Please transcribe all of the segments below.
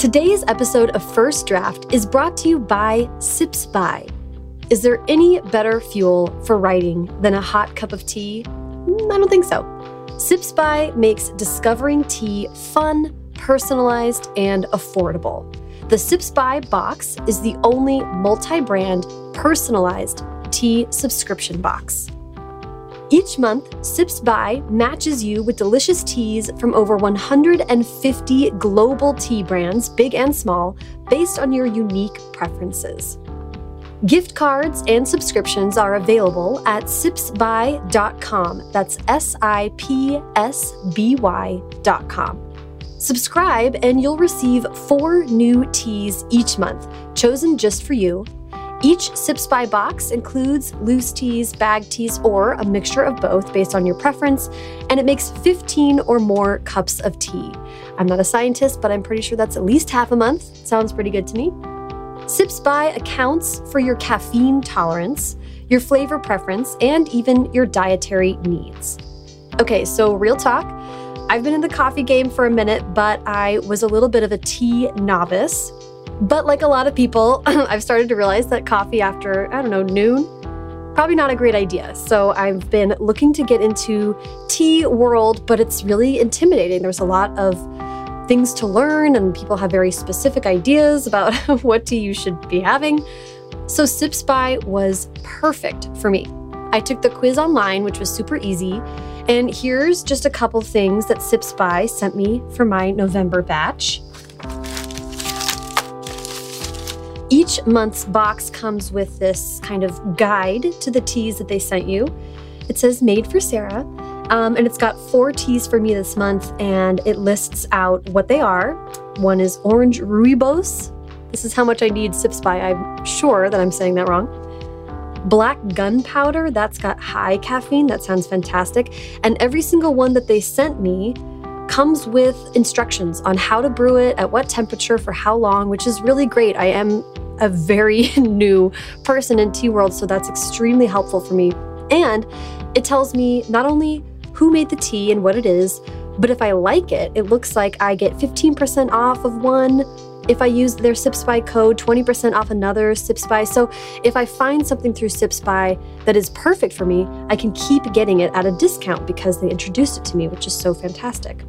Today's episode of First Draft is brought to you by Sips By. Is there any better fuel for writing than a hot cup of tea? Mm, I don't think so. Sips By makes discovering tea fun, personalized, and affordable. The Sips By box is the only multi brand, personalized tea subscription box. Each month, Sips By matches you with delicious teas from over 150 global tea brands, big and small, based on your unique preferences. Gift cards and subscriptions are available at sipsby.com. That's S I P S B Y.com. Subscribe and you'll receive four new teas each month, chosen just for you. Each Sips By box includes loose teas, bag teas, or a mixture of both based on your preference, and it makes 15 or more cups of tea. I'm not a scientist, but I'm pretty sure that's at least half a month. Sounds pretty good to me. Sips By accounts for your caffeine tolerance, your flavor preference, and even your dietary needs. Okay, so real talk. I've been in the coffee game for a minute, but I was a little bit of a tea novice. But like a lot of people, I've started to realize that coffee after, I don't know, noon, probably not a great idea. So I've been looking to get into tea world, but it's really intimidating. There's a lot of things to learn, and people have very specific ideas about what tea you should be having. So Sips By was perfect for me. I took the quiz online, which was super easy. And here's just a couple things that Sips By sent me for my November batch. Each month's box comes with this kind of guide to the teas that they sent you. It says made for Sarah, um, and it's got four teas for me this month, and it lists out what they are. One is orange rooibos. This is how much I need Sips By. I'm sure that I'm saying that wrong. Black gunpowder, that's got high caffeine. That sounds fantastic. And every single one that they sent me comes with instructions on how to brew it, at what temperature, for how long, which is really great. I am a very new person in tea world, so that's extremely helpful for me. And it tells me not only who made the tea and what it is. But if I like it, it looks like I get 15% off of one. If I use their Sips By code, 20% off another Sips By. So if I find something through Sips By that is perfect for me, I can keep getting it at a discount because they introduced it to me, which is so fantastic.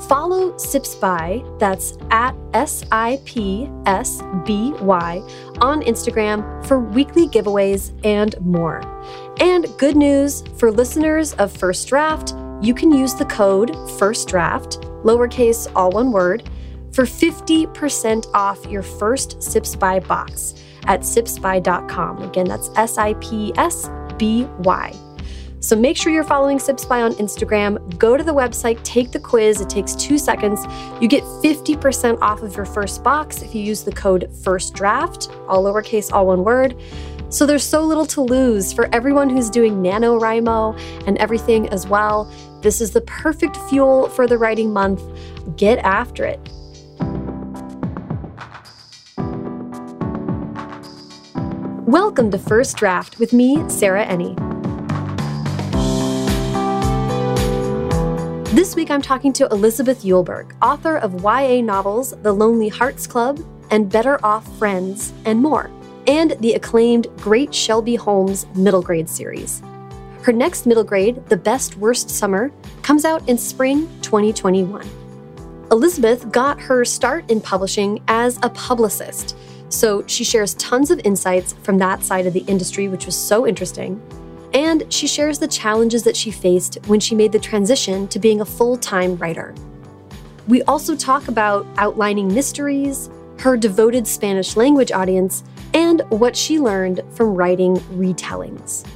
Follow Sips By, that's at S I P S B Y, on Instagram for weekly giveaways and more. And good news for listeners of First Draft, you can use the code First Draft, lowercase, all one word, for 50% off your first Sips By box at sipsby.com. Again, that's S I P S B Y. So make sure you're following Sips By on Instagram. Go to the website, take the quiz. It takes two seconds. You get 50% off of your first box if you use the code FIRST FIRSTDRAFT, all lowercase, all one word. So there's so little to lose for everyone who's doing NaNoWriMo and everything as well. This is the perfect fuel for the writing month. Get after it. Welcome to First Draft with me, Sarah Enni. This week I'm talking to Elizabeth Eulberg, author of YA novels The Lonely Hearts Club and Better Off Friends, and more and the acclaimed Great Shelby Holmes middle grade series. Her next middle grade, The Best Worst Summer, comes out in spring 2021. Elizabeth got her start in publishing as a publicist, so she shares tons of insights from that side of the industry, which was so interesting. And she shares the challenges that she faced when she made the transition to being a full time writer. We also talk about outlining mysteries, her devoted Spanish language audience, and what she learned from writing retellings.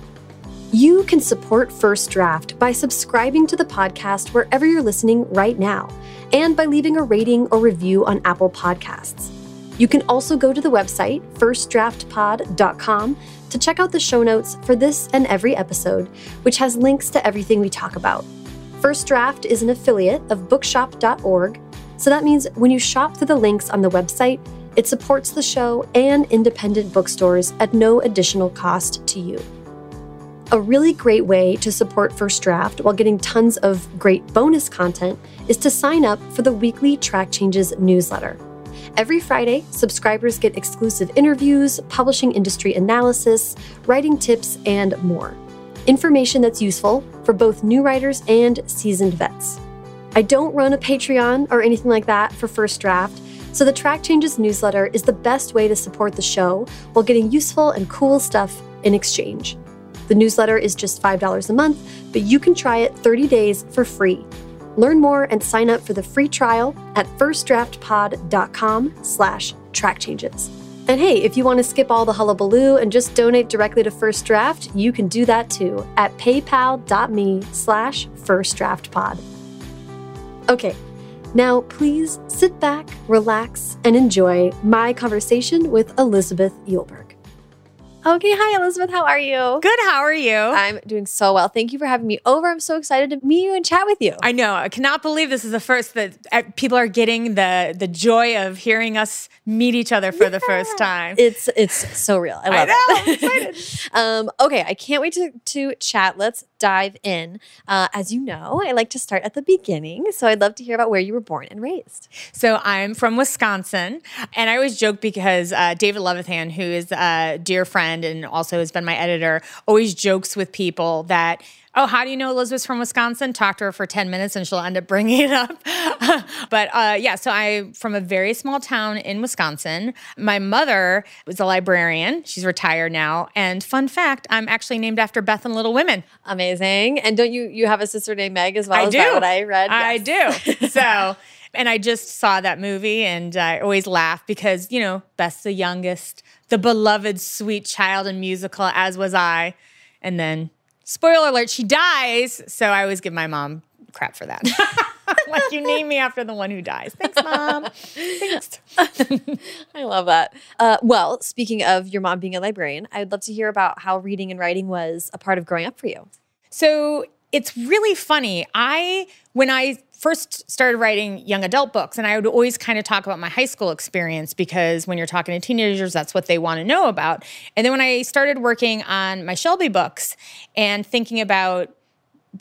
You can support First Draft by subscribing to the podcast wherever you're listening right now, and by leaving a rating or review on Apple Podcasts. You can also go to the website, firstdraftpod.com, to check out the show notes for this and every episode, which has links to everything we talk about. First Draft is an affiliate of bookshop.org, so that means when you shop through the links on the website, it supports the show and independent bookstores at no additional cost to you. A really great way to support First Draft while getting tons of great bonus content is to sign up for the weekly Track Changes newsletter. Every Friday, subscribers get exclusive interviews, publishing industry analysis, writing tips, and more. Information that's useful for both new writers and seasoned vets. I don't run a Patreon or anything like that for First Draft, so the Track Changes newsletter is the best way to support the show while getting useful and cool stuff in exchange. The newsletter is just $5 a month, but you can try it 30 days for free. Learn more and sign up for the free trial at firstdraftpod.com slash track changes. And hey, if you want to skip all the hullabaloo and just donate directly to First Draft, you can do that too at paypal.me slash firstdraftpod. Okay, now please sit back, relax, and enjoy my conversation with Elizabeth Eulberg. Okay, hi Elizabeth, how are you? Good, how are you? I'm doing so well. Thank you for having me over. I'm so excited to meet you and chat with you. I know. I cannot believe this is the first that uh, people are getting the the joy of hearing us meet each other for yeah. the first time. It's it's so real. I love I know, it. um, okay, I can't wait to to chat. Let's dive in. Uh, as you know, I like to start at the beginning, so I'd love to hear about where you were born and raised. So I'm from Wisconsin, and I always joke because uh, David Levithan, who is a dear friend friend and also has been my editor, always jokes with people that, oh, how do you know Elizabeth's from Wisconsin? Talk to her for 10 minutes and she'll end up bringing it up. but uh, yeah, so I'm from a very small town in Wisconsin. My mother was a librarian. She's retired now. And fun fact, I'm actually named after Beth and Little Women. Amazing. And don't you, you have a sister named Meg as well? I is do. what I read? I yes. do. So. And I just saw that movie and I always laugh because, you know, Beth's the youngest the beloved sweet child and musical, as was I. And then, spoiler alert, she dies. So I always give my mom crap for that. like you name me after the one who dies. Thanks, mom. Thanks. I love that. Uh, well, speaking of your mom being a librarian, I'd love to hear about how reading and writing was a part of growing up for you. So it's really funny. I when I first started writing young adult books and I would always kind of talk about my high school experience because when you're talking to teenagers that's what they want to know about. And then when I started working on my Shelby books and thinking about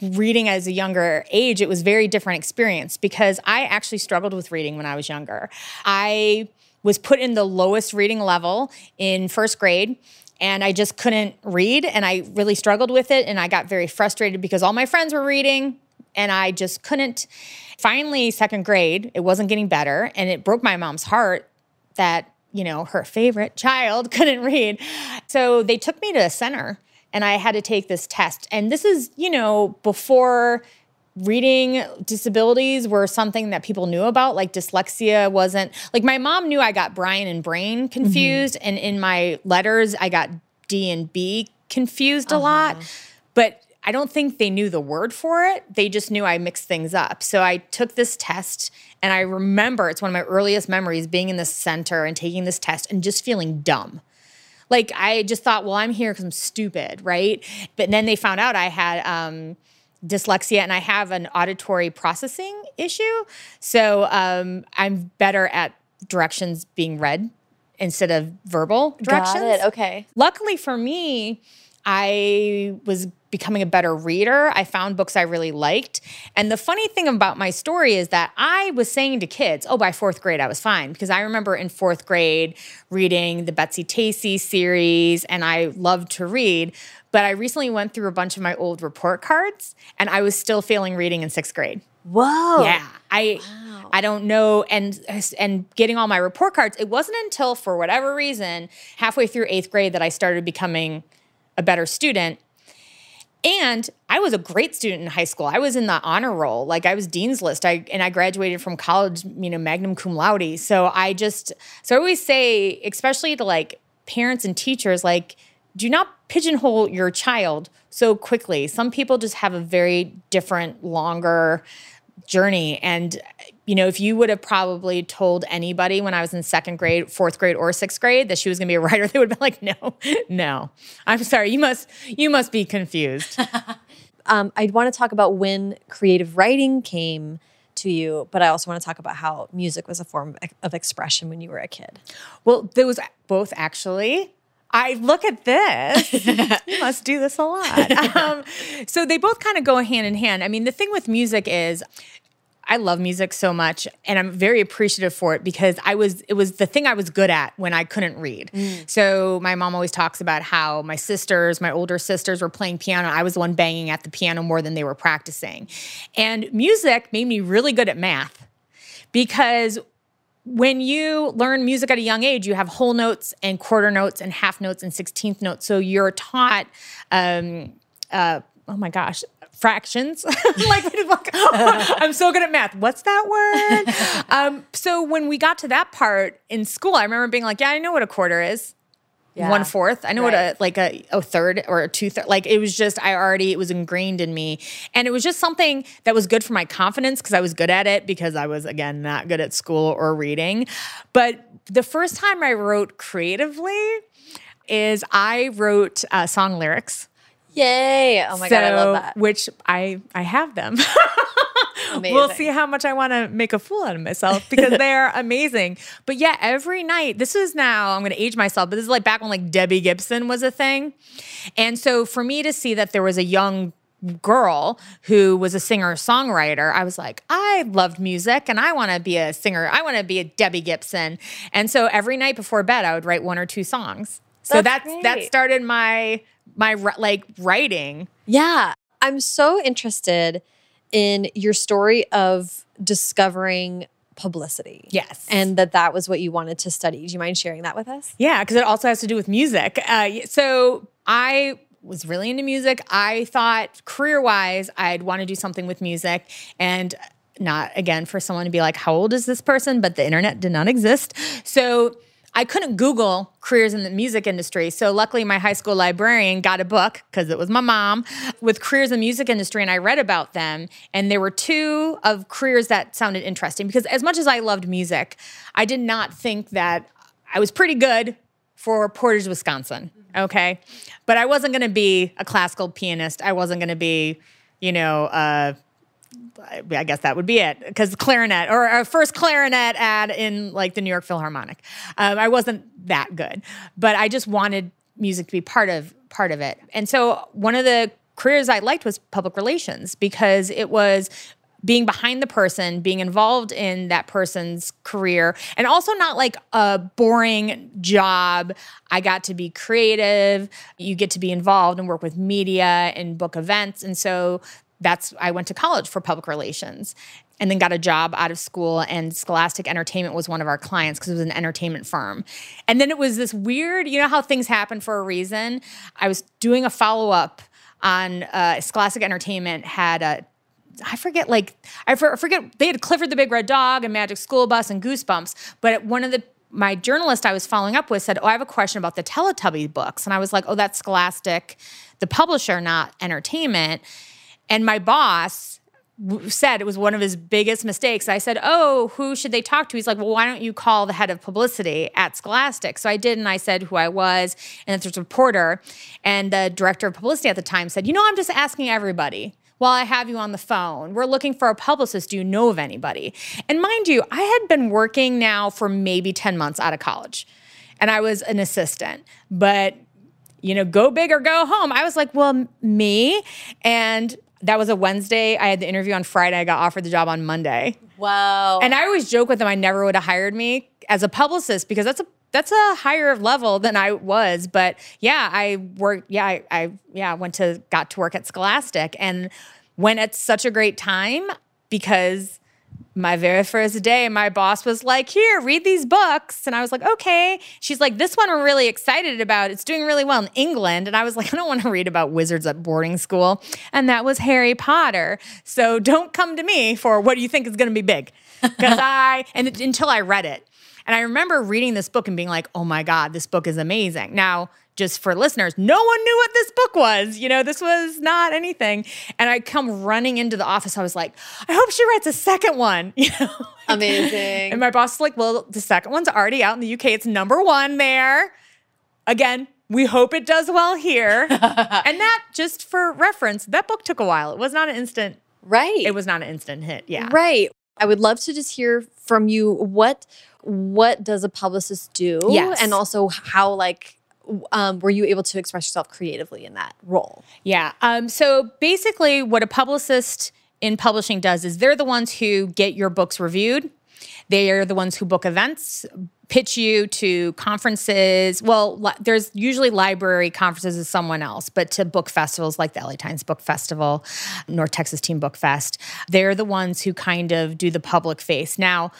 reading as a younger age, it was very different experience because I actually struggled with reading when I was younger. I was put in the lowest reading level in first grade and I just couldn't read and I really struggled with it and I got very frustrated because all my friends were reading and I just couldn't. Finally, second grade, it wasn't getting better. And it broke my mom's heart that, you know, her favorite child couldn't read. So they took me to a center and I had to take this test. And this is, you know, before reading disabilities were something that people knew about like dyslexia wasn't like my mom knew i got brian and brain confused mm-hmm. and in my letters i got d and b confused uh-huh. a lot but I don't think they knew the word for it. They just knew I mixed things up. So I took this test and I remember it's one of my earliest memories being in the center and taking this test and just feeling dumb. Like I just thought, well, I'm here because I'm stupid, right? But then they found out I had um, dyslexia and I have an auditory processing issue. So um, I'm better at directions being read instead of verbal directions. Got it. Okay. Luckily for me, I was becoming a better reader. I found books I really liked. And the funny thing about my story is that I was saying to kids, oh, by fourth grade, I was fine. Because I remember in fourth grade reading the Betsy Tacy series, and I loved to read. But I recently went through a bunch of my old report cards, and I was still failing reading in sixth grade. Whoa. Yeah. I. Wow. I don't know and and getting all my report cards it wasn't until for whatever reason halfway through 8th grade that I started becoming a better student and I was a great student in high school. I was in the honor roll, like I was dean's list. I and I graduated from college, you know, magna cum laude. So I just so I always say, especially to like parents and teachers, like do not pigeonhole your child so quickly. Some people just have a very different, longer journey. And, you know, if you would have probably told anybody when I was in second grade, fourth grade, or sixth grade that she was going to be a writer, they would have been like, no, no. I'm sorry. You must, you must be confused. um, I want to talk about when creative writing came to you, but I also want to talk about how music was a form of expression when you were a kid. Well, there was both actually. I look at this. you must do this a lot. Um, so they both kind of go hand in hand. I mean, the thing with music is I love music so much and I'm very appreciative for it because I was it was the thing I was good at when I couldn't read. Mm. So my mom always talks about how my sisters, my older sisters were playing piano. I was the one banging at the piano more than they were practicing. And music made me really good at math because when you learn music at a young age, you have whole notes and quarter notes and half notes and sixteenth notes. So you're taught um, uh, oh my gosh, fractions. like, I'm so good at math. What's that word? um, so when we got to that part in school, I remember being like, yeah, I know what a quarter is. Yeah. One fourth. I know right. what a like a, a third or a two third. Like it was just I already it was ingrained in me, and it was just something that was good for my confidence because I was good at it because I was again not good at school or reading. But the first time I wrote creatively is I wrote uh, song lyrics Yay! Oh my so, god, I love that. Which I I have them. we'll see how much I want to make a fool out of myself because they're amazing. But yeah, every night, this is now, I'm going to age myself, but this is like back when like Debbie Gibson was a thing. And so for me to see that there was a young girl who was a singer songwriter, I was like, I loved music and I want to be a singer. I want to be a Debbie Gibson. And so every night before bed, I would write one or two songs. So that's, that's that started my my like writing. Yeah. I'm so interested in your story of discovering publicity. Yes. And that that was what you wanted to study. Do you mind sharing that with us? Yeah, because it also has to do with music. Uh, so I was really into music. I thought career wise, I'd want to do something with music. And not again for someone to be like, how old is this person? But the internet did not exist. So I couldn't Google careers in the music industry. So luckily, my high school librarian got a book because it was my mom with careers in the music industry, and I read about them. And there were two of careers that sounded interesting because as much as I loved music, I did not think that I was pretty good for Portage, Wisconsin. Okay, but I wasn't going to be a classical pianist. I wasn't going to be, you know. Uh, I guess that would be it because clarinet or a first clarinet ad in like the New York Philharmonic. Um, I wasn't that good, but I just wanted music to be part of part of it. And so one of the careers I liked was public relations because it was being behind the person, being involved in that person's career, and also not like a boring job. I got to be creative. You get to be involved and work with media and book events. And so that's I went to college for public relations and then got a job out of school and Scholastic Entertainment was one of our clients because it was an entertainment firm. And then it was this weird, you know how things happen for a reason. I was doing a follow up on uh, Scholastic Entertainment had a I forget, like I forget they had Clifford the Big Red Dog and Magic School Bus and Goosebumps, but one of the my journalist I was following up with said, "Oh, I have a question about the Teletubby books," and I was like, "Oh, that's Scholastic, the publisher, not entertainment." And my boss said it was one of his biggest mistakes. I said, Oh, who should they talk to? He's like, Well, why don't you call the head of publicity at Scholastic? So I did, and I said who I was, and there's a reporter. And the director of publicity at the time said, You know, I'm just asking everybody while I have you on the phone. We're looking for a publicist. Do you know of anybody? And mind you, I had been working now for maybe 10 months out of college, and I was an assistant. But you know, go big or go home. I was like, well, me. And that was a Wednesday. I had the interview on Friday. I got offered the job on Monday. Wow. And I always joke with them I never would have hired me as a publicist because that's a that's a higher level than I was. But yeah, I worked yeah, I, I yeah, went to got to work at Scholastic and went at such a great time because my very first day, my boss was like, Here, read these books. And I was like, Okay. She's like, This one we're really excited about. It's doing really well in England. And I was like, I don't want to read about wizards at boarding school. And that was Harry Potter. So don't come to me for what do you think is going to be big. Because I, and it, until I read it. And I remember reading this book and being like, Oh my God, this book is amazing. Now, just for listeners, no one knew what this book was. You know, this was not anything. And I come running into the office. I was like, I hope she writes a second one. You know, amazing. And my boss is like, well, the second one's already out in the UK. It's number one there. Again, we hope it does well here. and that, just for reference, that book took a while. It was not an instant. Right. It was not an instant hit. Yeah. Right. I would love to just hear from you what what does a publicist do yes. and also how like um, were you able to express yourself creatively in that role? Yeah. Um, so basically, what a publicist in publishing does is they're the ones who get your books reviewed. They are the ones who book events, pitch you to conferences. Well, li- there's usually library conferences with someone else, but to book festivals like the LA Times Book Festival, North Texas Teen Book Fest, they're the ones who kind of do the public face. Now,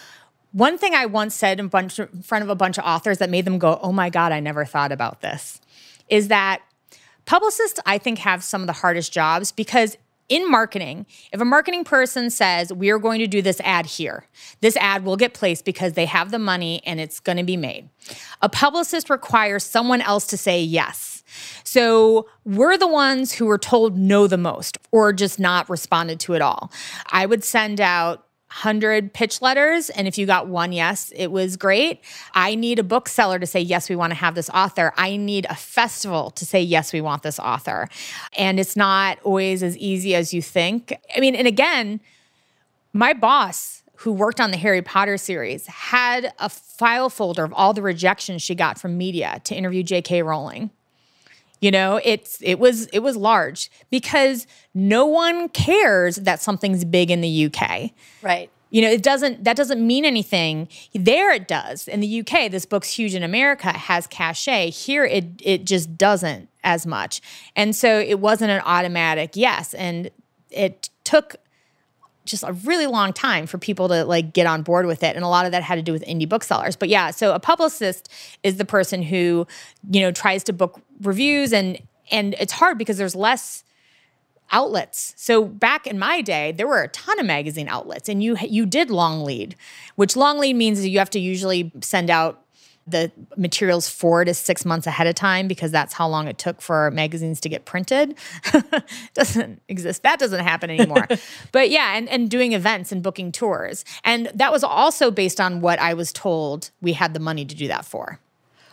one thing I once said in, bunch, in front of a bunch of authors that made them go, oh my God, I never thought about this, is that publicists, I think, have some of the hardest jobs because in marketing, if a marketing person says, we are going to do this ad here, this ad will get placed because they have the money and it's going to be made. A publicist requires someone else to say yes. So we're the ones who were told no the most or just not responded to at all. I would send out 100 pitch letters and if you got one yes it was great. I need a bookseller to say yes we want to have this author. I need a festival to say yes we want this author. And it's not always as easy as you think. I mean and again my boss who worked on the harry potter series had a file folder of all the rejections she got from media to interview j.k rowling you know, it's it was it was large because no one cares that something's big in the UK. Right. You know, it doesn't that doesn't mean anything. There it does. In the UK, this book's huge in America, has cachet. Here it it just doesn't as much. And so it wasn't an automatic yes. And it took just a really long time for people to like get on board with it and a lot of that had to do with indie booksellers but yeah so a publicist is the person who you know tries to book reviews and and it's hard because there's less outlets. So back in my day, there were a ton of magazine outlets, and you you did long lead, which long lead means you have to usually send out the materials four to six months ahead of time because that's how long it took for magazines to get printed. doesn't exist. That doesn't happen anymore. but yeah, and, and doing events and booking tours. And that was also based on what I was told we had the money to do that for.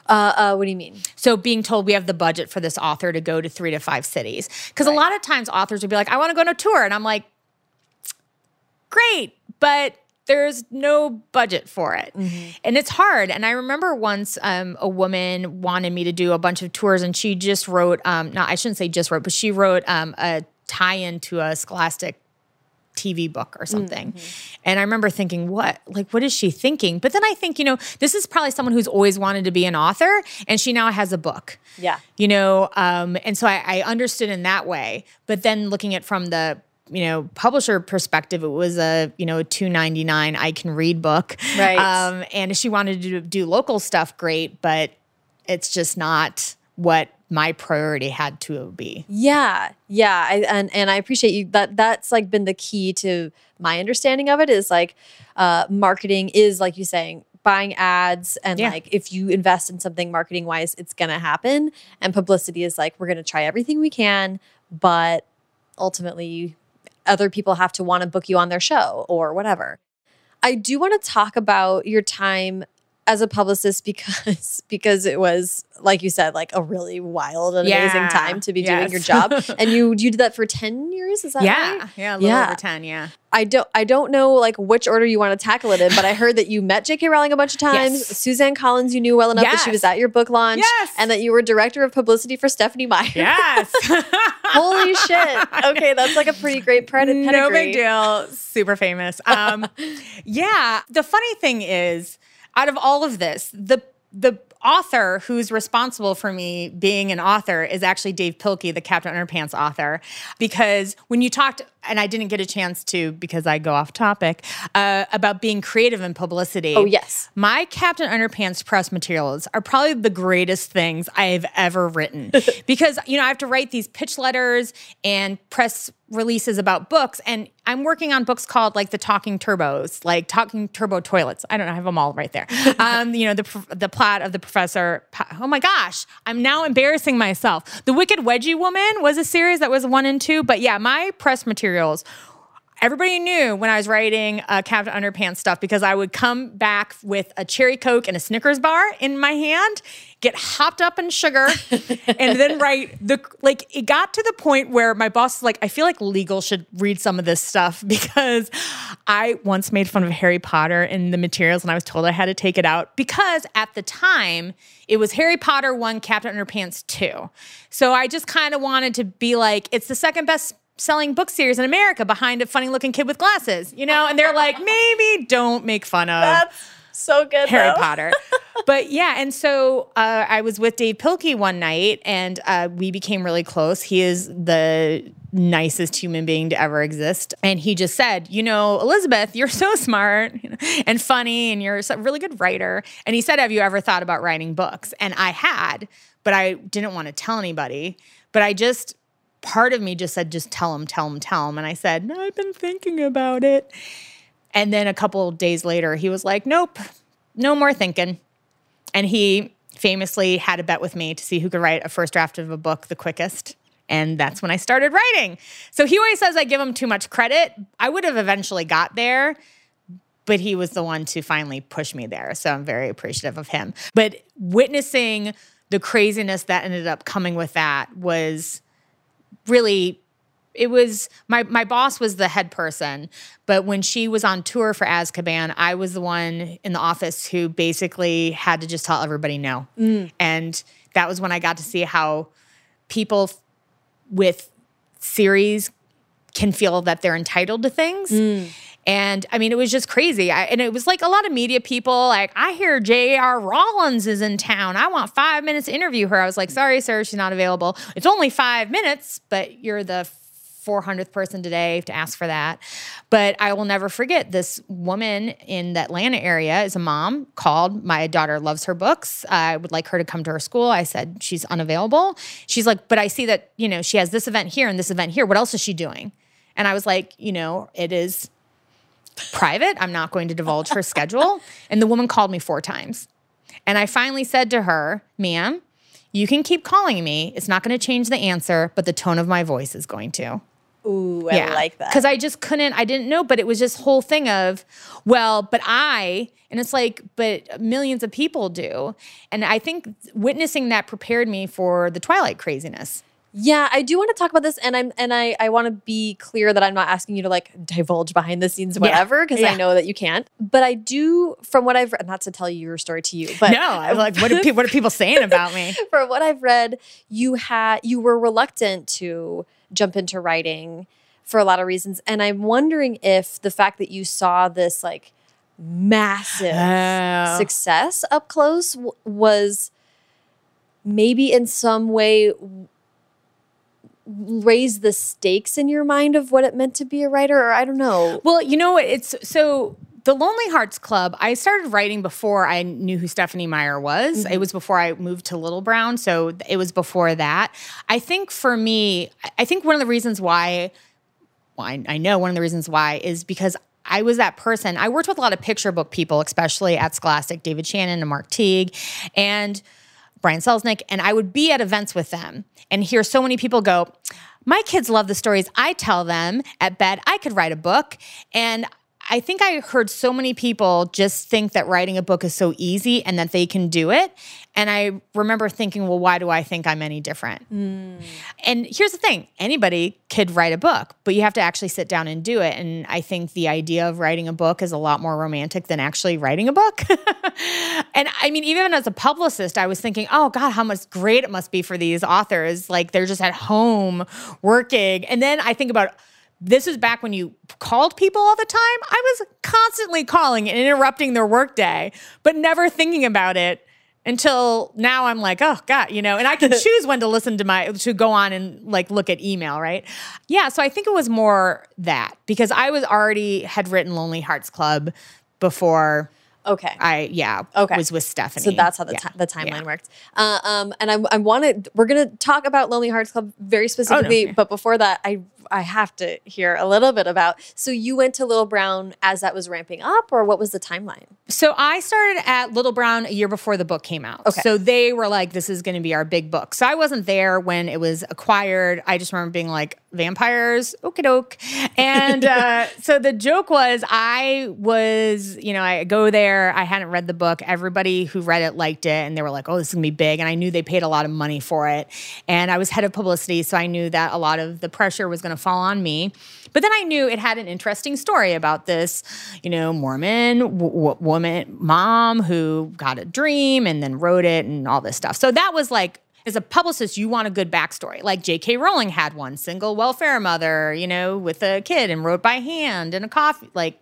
Uh, uh, what do you mean? So being told we have the budget for this author to go to three to five cities. Because right. a lot of times authors would be like, I want to go on a tour. And I'm like, great, but there's no budget for it. Mm-hmm. And it's hard. And I remember once um, a woman wanted me to do a bunch of tours and she just wrote, um, no, I shouldn't say just wrote, but she wrote um, a tie in to a Scholastic TV book or something. Mm-hmm. And I remember thinking, what, like, what is she thinking? But then I think, you know, this is probably someone who's always wanted to be an author and she now has a book. Yeah. You know, um, and so I, I understood in that way. But then looking at from the you know publisher perspective it was a you know a 299 i can read book right um, and if she wanted to do local stuff great but it's just not what my priority had to be. Yeah, yeah, I, and and I appreciate you. That that's like been the key to my understanding of it. Is like uh, marketing is like you saying buying ads and yeah. like if you invest in something marketing wise, it's gonna happen. And publicity is like we're gonna try everything we can, but ultimately, other people have to want to book you on their show or whatever. I do want to talk about your time as a publicist because because it was like you said like a really wild and yeah. amazing time to be yes. doing your job and you you did that for 10 years is that yeah right? yeah a little yeah. over 10 yeah I don't I don't know like which order you want to tackle it in but I heard that you met JK Rowling a bunch of times yes. Suzanne Collins you knew well enough yes. that she was at your book launch yes. and that you were director of publicity for Stephenie Meyer yes holy shit okay that's like a pretty great pedigree no big deal super famous um yeah the funny thing is out of all of this, the the author who's responsible for me being an author is actually Dave Pilkey, the Captain Underpants author. Because when you talked, and I didn't get a chance to because I go off topic, uh, about being creative in publicity. Oh, yes. My Captain Underpants press materials are probably the greatest things I've ever written. because, you know, I have to write these pitch letters and press releases about books and i'm working on books called like the talking turbos like talking turbo toilets i don't know i have them all right there um, you know the the plot of the professor oh my gosh i'm now embarrassing myself the wicked wedgie woman was a series that was one and two but yeah my press materials everybody knew when I was writing uh, Captain Underpants stuff because I would come back with a cherry coke and a Snickers bar in my hand, get hopped up in sugar, and then write the like. It got to the point where my boss was like, "I feel like legal should read some of this stuff because I once made fun of Harry Potter in the materials, and I was told I had to take it out because at the time it was Harry Potter one, Captain Underpants two. So I just kind of wanted to be like, it's the second best selling book series in America behind a funny looking kid with glasses, you know? And they're like, maybe don't make fun of That's so good. Harry though. Potter. but yeah, and so uh, I was with Dave Pilkey one night and uh, we became really close. He is the nicest human being to ever exist. And he just said, You know, Elizabeth, you're so smart and funny and you're a really good writer. And he said, Have you ever thought about writing books? And I had, but I didn't want to tell anybody. But I just, part of me just said, Just tell him, tell him, tell him. And I said, no, I've been thinking about it. And then a couple days later, he was like, Nope, no more thinking. And he famously had a bet with me to see who could write a first draft of a book the quickest. And that's when I started writing. So he always says I give him too much credit. I would have eventually got there, but he was the one to finally push me there. So I'm very appreciative of him. But witnessing the craziness that ended up coming with that was really it was my my boss was the head person, but when she was on tour for Azkaban, I was the one in the office who basically had to just tell everybody no. Mm. And that was when I got to see how people with series can feel that they're entitled to things. Mm. And I mean, it was just crazy. I, and it was like a lot of media people, like, I hear J.K. Rowling is in town. I want five minutes to interview her. I was like, sorry, sir, she's not available. It's only five minutes, but you're the 400th person today to ask for that. But I will never forget this woman in the Atlanta area is a mom called. My daughter loves her books. I would like her to come to her school. I said she's unavailable. She's like, but I see that, you know, she has this event here and this event here. What else is she doing? And I was like, you know, it is private. I'm not going to divulge her schedule. And the woman called me four times. And I finally said to her, ma'am, you can keep calling me. It's not going to change the answer, but the tone of my voice is going to. Ooh, I like that. Because I just couldn't, I didn't know, but it was this whole thing of, well, but I, and it's like, but millions of people do. And I think witnessing that prepared me for the Twilight craziness. Yeah, I do want to talk about this, and I'm and I I want to be clear that I'm not asking you to like divulge behind the scenes, whatever, because Yeah. I know that you can't. But I do, from what I've read, not to tell you your story to you, but no, I'm like, what are, what are people saying about me? from what I've read, you had you were reluctant to jump into writing for a lot of reasons, and I'm wondering if the fact that you saw this like massive Oh. success up close w- was maybe in some way raise the stakes in your mind of what it meant to be a writer or I don't know. Well, you know? It's so the Lonely Hearts Club. I started writing before I knew who Stephenie Meyer was. It mm-hmm. was before I moved to Little Brown, so it was before that. I think for me, I- I think one of the reasons why, well, I, I know one of the reasons why is because. I was that person. I worked with a lot of picture book people, especially at Scholastic, David Shannon and Mark Teague, and Brian Selznick, and I would be at events with them and hear so many people go, My kids love the stories I tell them at bed. I could write a book. And I think I heard so many people just think that writing a book is so easy and that they can do it. And I remember thinking, well, why do I think I'm any different? Hmm. And here's the thing anybody could write a book, but you have to actually sit down and do it. And I think the idea of writing a book is a lot more romantic than actually writing a book. and I mean, even as a publicist, I was thinking, oh God, how much great it must be for these authors. Like they're just at home working. And then I think about, this is back when you called people all the time. I was constantly calling and interrupting their workday, but never thinking about it until now I'm like, oh God, you know, and I can choose when to listen to my to go on and like look at email, right? Yeah. So I think it was more that because I was already had written Lonely Hearts Club before Okay. I yeah Okay. was with Stephenie. So that's how the, Yeah. the timeline Yeah. worked. Uh, um, and I, I wanted, we're going to talk about Lonely Hearts Club very specifically. yeah. But before that, I, I have to hear a little bit about. So you went to Little Brown as that was ramping up, or what was the timeline? So I started at Little Brown a year before the book came out. Okay. So they were like, this is going to be our big book. So I wasn't there when it was acquired. I just remember being like, vampires, okie doke. And uh, so the joke was, I was, you know, I go there, I hadn't read the book. Everybody who read it liked it. And they were like, oh, this is going to be big. And I knew they paid a lot of money for it. And I was head of publicity. So I knew that a lot of the pressure was going to fall on me. But then I knew it had an interesting story about this, you know, Mormon w- woman, mom who got a dream and then wrote it and all this stuff. So that was like As a publicist, you want a good backstory. Like J.K. Rowling had one single welfare mother, you know, with a kid and wrote by hand and a coffee. Like,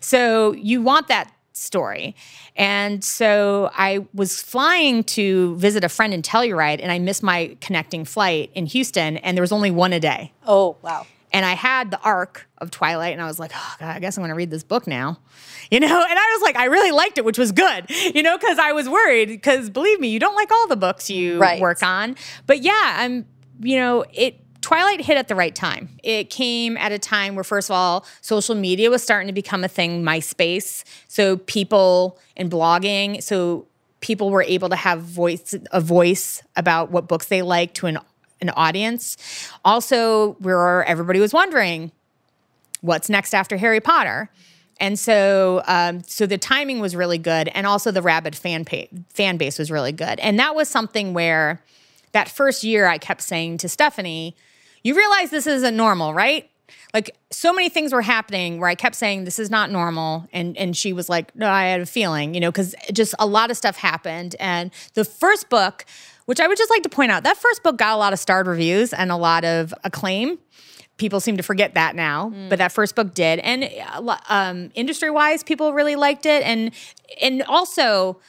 so you want that story. And so I was flying to visit a friend in Telluride and I missed my connecting flight in Houston and there was only one a day. Oh, wow. And I had the arc of Twilight and I was like, oh, God, I guess I'm going to read this book now. You know, and I was like, I really liked it, which was good, you know, because I was worried. Because believe me, you don't like all the books you Right. work on. But yeah, I'm, you know, it, Twilight hit at the right time. It came at a time where, first of all, social media was starting to become a thing, MySpace. So people and blogging, so people were able to have voice a voice about what books they like to an an audience. Also, where everybody was wondering, what's next after Harry Potter? And so, um, so the timing was really good, and also the rabid fan pa- fan base was really good. And that was something where that first year I kept saying to Stephenie, "You realize this isn't normal, right?" Like so many things were happening where I kept saying this is not normal, and and she was like, "No, I had a feeling," you know, because just a lot of stuff happened. And the first book, which I would just like to point out, that first book got a lot of starred reviews and a lot of acclaim. People seem to forget that now but that first book did. And um, industry wise people really liked it. And and also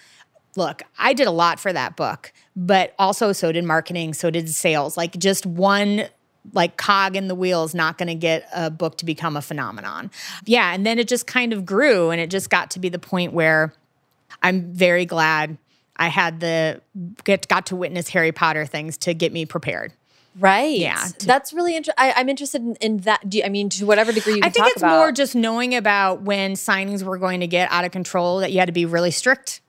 look i did a lot for that book but also so did marketing so did sales. Like just one like cog in the wheel is not going to get a book to become a phenomenon yeah and then it just kind of grew and it just got to be the point where i'm very glad i had the get got to witness harry potter things to get me prepared Right. Yeah, That's really interesting. I'm interested in, in that. Do you, I mean, to whatever degree you I think it's about. more just knowing about when signings were going to get out of control that you had to be really strict.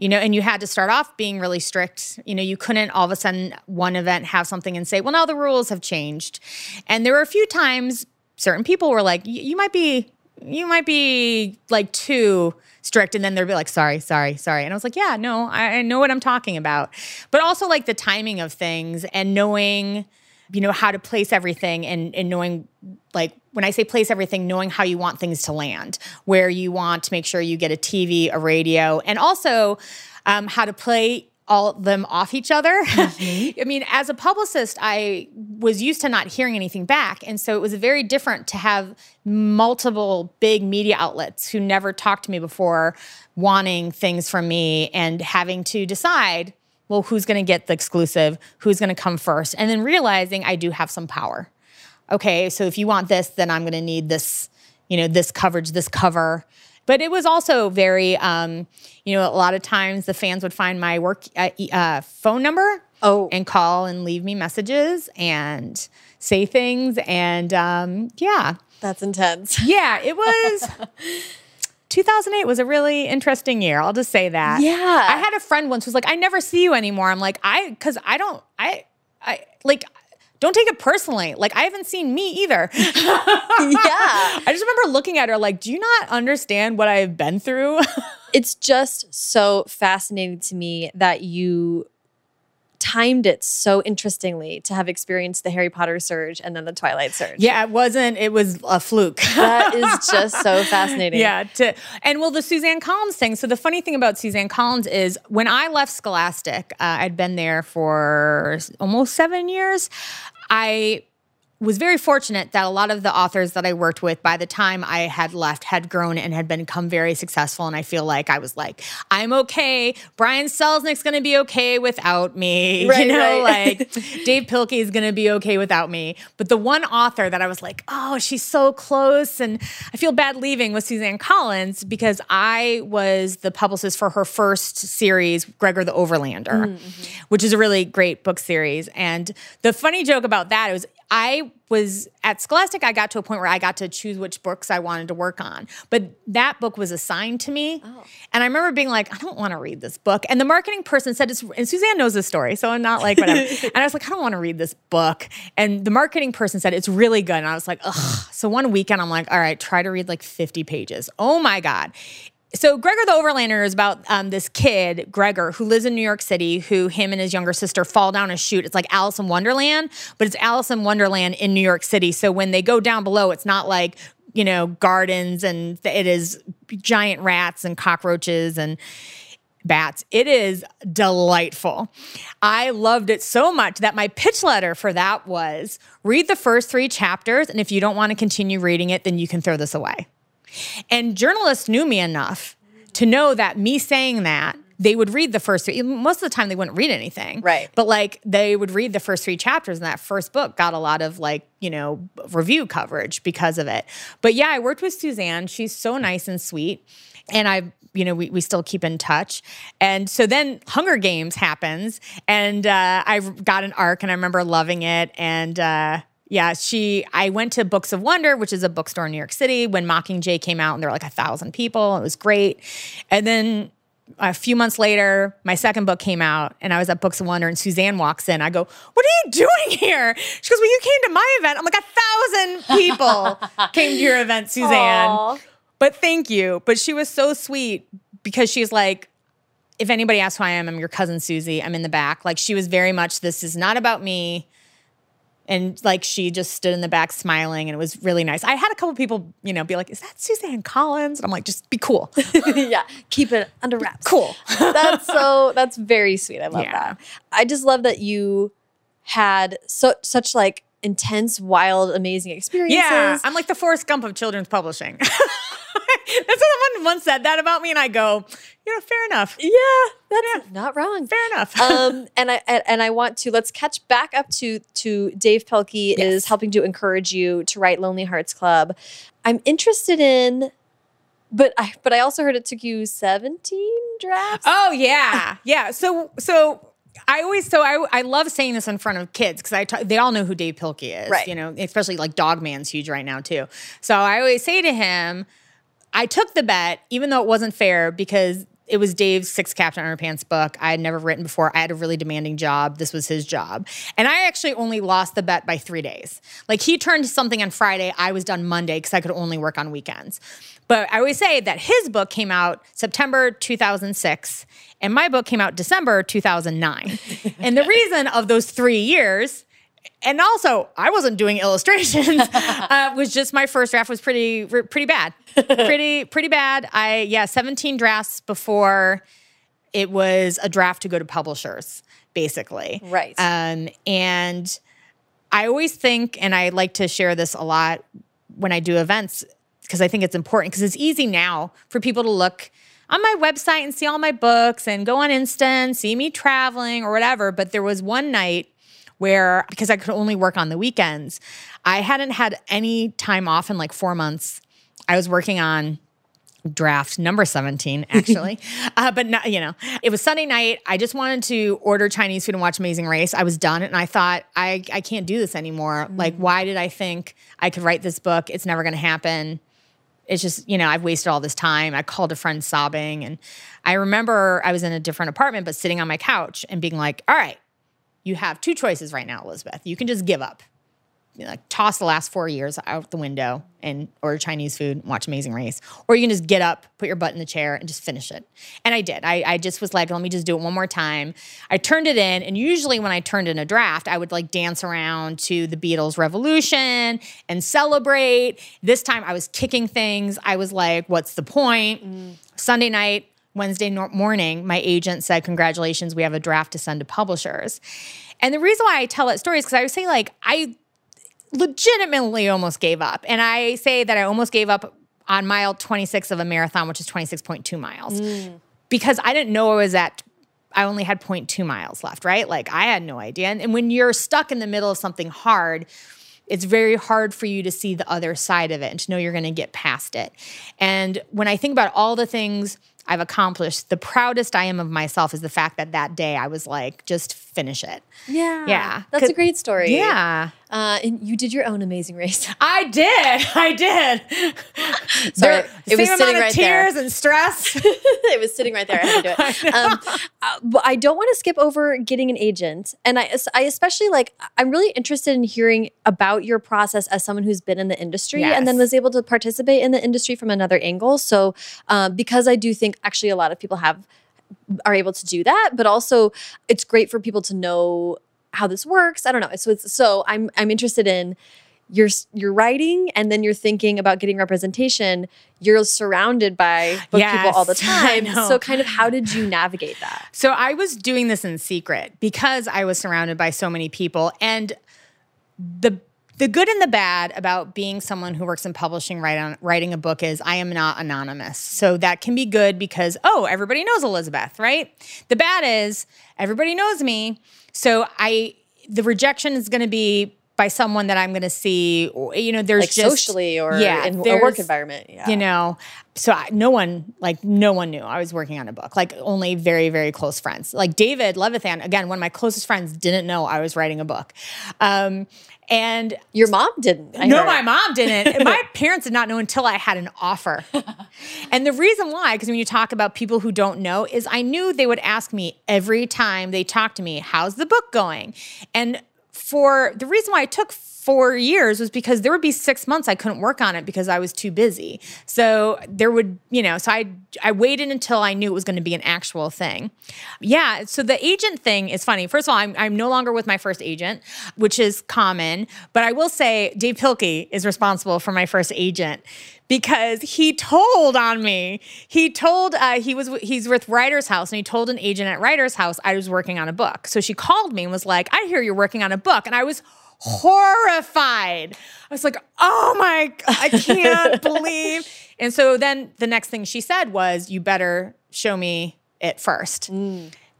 You know, and you had to start off being really strict. You know, you couldn't all of a sudden one event have something and say, "Well, now the rules have changed." And there were a few times certain people were like, "You might be you might be like too strict and then they'd be like sorry sorry sorry and i was like yeah no I, I know what i'm talking about but also like the timing of things and knowing you know how to place everything and, and knowing like when i say place everything knowing how you want things to land where you want to make sure you get a tv a radio and also um, how to play all them off each other. I mean, as a publicist, I was used to not hearing anything back. And so it was very different to have multiple big media outlets who never talked to me before wanting things from me and having to decide, well, who's going to get the exclusive, who's going to come first, and then realizing I do have some power. Okay, so if you want this, then I'm going to need this, you know, this coverage, this cover. But it was also very, um, you know, a lot of times the fans would find my work uh, uh, phone number Oh. and call and leave me messages and say things. And um, yeah, That's intense. yeah, it was. 2008 was a really interesting year. I'll just say that. Yeah. I had a friend once who's like, I never see you anymore. I'm like, I, cause I don't, I, I, like, don't take it personally. Like, I haven't seen me either. yeah. I just remember looking at her like, do you not understand what I've been through? It's just so fascinating to me that you timed it so interestingly to have experienced the Harry Potter surge and then the Twilight surge. yeah, it wasn't, it was a fluke. That is just so fascinating. Yeah, to and well, the Suzanne Collins thing. So the funny thing about Suzanne Collins is when I left Scholastic, uh, I'd been there for almost seven years. I was very fortunate that a lot of the authors that I worked with by the time I had left had grown and had become very successful. And I feel like I was like, I'm okay. Brian Selznick's going to be okay without me. Right, you know, right. like Dave Pilkey is going to be okay without me. But the one author that I was like, oh, she's so close. And I feel bad leaving was Suzanne Collins because I was the publicist for her first series, Gregor the Overlander, mm-hmm. which is a really great book series. And the funny joke about that was I was at Scholastic, I got to a point where I got to choose which books I wanted to work on. But that book was assigned to me. Oh. And I remember being like, I don't want to read this book. And the marketing person said, it's, and Suzanne knows this story, so I'm not like, whatever. and I was like, I don't want to read this book. And the marketing person said, it's really good. And I was like, ugh. So one weekend, I'm like, all right, try to read like 50 pages. Oh my God. So Gregor the Overlander is about um, this kid, Gregor, who lives in New York City, who him and his younger sister fall down a chute. It's like Alice in Wonderland, but it's Alice in Wonderland in New York City. So when they go down below, it's not like, you know, gardens and it is giant rats and cockroaches and bats. It is delightful. I loved it so much that my pitch letter for that was read the first three chapters. And if you don't want to continue reading it, then you can throw this away. And journalists knew me enough to know that me saying that they would read the first three. Most of the time, they wouldn't read anything. Right. But like they would read the first three chapters, and that first book got a lot of like, you know, review coverage because of it. But yeah, I worked with Suzanne. She's so nice and sweet. And I, you know, we, we still keep in touch. And so then Hunger Games happens, and uh, I got an arc, and I remember loving it. And, uh, yeah, she. I went to Books of Wonder, which is a bookstore in New York City, when Mockingjay came out, and there were like a thousand people. It was great. And then a few months later, my second book came out, and I was at Books of Wonder, and Suzanne walks in. I go, "What are you doing here?" She goes, "Well, you came to my event." I'm like, "A thousand people came to your event, Suzanne." Aw. But thank you. But she was so sweet because she's like, if anybody asks who I am, I'm your cousin Susie. I'm in the back. Like she was very much, this is not about me. And like she just stood in the back smiling and it was really nice. I had a couple people, you know, be like, is that Suzanne Collins? And I'm like, just be cool. yeah, keep it under wraps. cool. That's so. That's very sweet. I love Yeah. that. I just love that you had so such like intense, wild, amazing experiences. Yeah. I'm like the Forrest Gump of children's publishing. That's someone once said that about me, and I go, you know, fair enough. yeah, that's not wrong. Fair enough. um, and I and, I want to let's catch back up to to Dav Pilkey Yes. is helping to encourage you to write Lonely Hearts Club. I'm interested in, but I but I also heard it took you 17 drafts. Oh yeah, yeah. So so I always so I I love saying this in front of kids because I they all know who Dav Pilkey is, Right. You know, especially like Dogman's huge right now too. So I always say to him, I took the bet even though it wasn't fair because. It was Dav's six Captain Underpants book. I had never written before. I had a really demanding job. This was his job. And I actually only lost the bet by three days. Like he turned something on Friday. I was done Monday because I could only work on weekends. But I always say that his book came out September 2006 and my book came out December 2009. and the reason of those three years, and also I wasn't doing illustrations, uh, was just my first draft was pretty pretty bad, pretty pretty bad. I yeah, 17 drafts before it was a draft to go to publishers, basically. Right. Um, and I always think, and I like to share this a lot when I do events because I think it's important because it's easy now for people to look on my website and see all my books and go on Insta and see me traveling or whatever. But there was one night where, because I could only work on the weekends, I hadn't had any time off in like four months. I was working on draft number 17 actually. Uh, but not, you know it was sunday night. I just wanted to order chinese food and watch amazing race. I was done and i thought i, I can't do this anymore. Like why did i think i could write this book? It's never going to happen. It's just you know i've wasted all this time. I called a friend sobbing and i remember i was in a different apartment but sitting on my couch and being like all right you have two choices right now elizabeth you can just give up you know, like toss the last four years out the window and order Chinese food, and watch Amazing Race, or you can just get up, put your butt in the chair, and just finish it. And I did. I, I just was like, let me just do it one more time. I turned it in, and usually when I turned in a draft, I would like dance around to the Beatles' Revolution and celebrate. This time, I was kicking things. I was like, what's the point? Mm. Sunday night. Wednesday morning, my agent said, Congratulations, we have a draft to send to publishers. And the reason why I tell that story is because I was saying, like, I legitimately almost gave up. And I say that I almost gave up on mile 26 of a marathon, which is 26.2 miles, mm. because I didn't know I was at, I only had 0.2 miles left, right? Like I had no idea. And, and when you're stuck in the middle of something hard, it's very hard for you to see the other side of it and to know you're going to get past it. And when I think about all the things I've accomplished, the proudest I am of myself is the fact that that day I was like, just finish it. Yeah. Yeah. That's a great story. Yeah. Uh, and you did your own amazing race. I did. I did. Sorry, There- it was same sitting amount of right there. tears and stress. it was sitting right there. I had to do it. Um, uh, but I don't want to skip over getting an agent, and I, I especially like. I'm really interested in hearing about your process as someone who's been in the industry and then was able to participate in the industry from another angle. So, uh, because I do think actually a lot of people have are able to do that, but also it's great for people to know how this works. I don't know. So it's so I'm I'm interested in you're you're writing and then you're thinking about getting representation. You're surrounded by book people all the time. So kind of how did you navigate that? So I was doing this in secret because I was surrounded by so many people. And the the good and the bad about being someone who works in publishing right on writing a book is I am not anonymous. So that can be good because oh, everybody knows Elizabeth, right? The bad is everybody knows me. So I the rejection is going to be by someone that I'm going to see you know there's like just socially or yeah, in a work environment yeah you know so I, no one like no one knew i was working on a book like only very very close friends like david levithan again one of my closest friends didn't know i was writing a book um, and your mom didn't I no, my mom didn't. My parents did not know until I had an offer. and the reason why, because when you talk about people who don't know, is I knew they would ask me every time they talked to me, how's the book going? And for the reason why I took four years was because there would be six months I couldn't work on it because I was too busy. So there would, you know, so I I waited until I knew it was going to be an actual thing. Yeah. So the agent thing is funny. First of all, I'm I'm no longer with my first agent, which is common. But I will say Dav Pilkey is responsible for my first agent because he told on me. He told uh, he was he's with Writer's House and he told an agent at Writer's House I was working on a book. So she called me and was like, "I hear you're working on a book," and I was horrified. I was like, "Oh my, I can't believe." And so then the next thing she said was, "You better show me it first.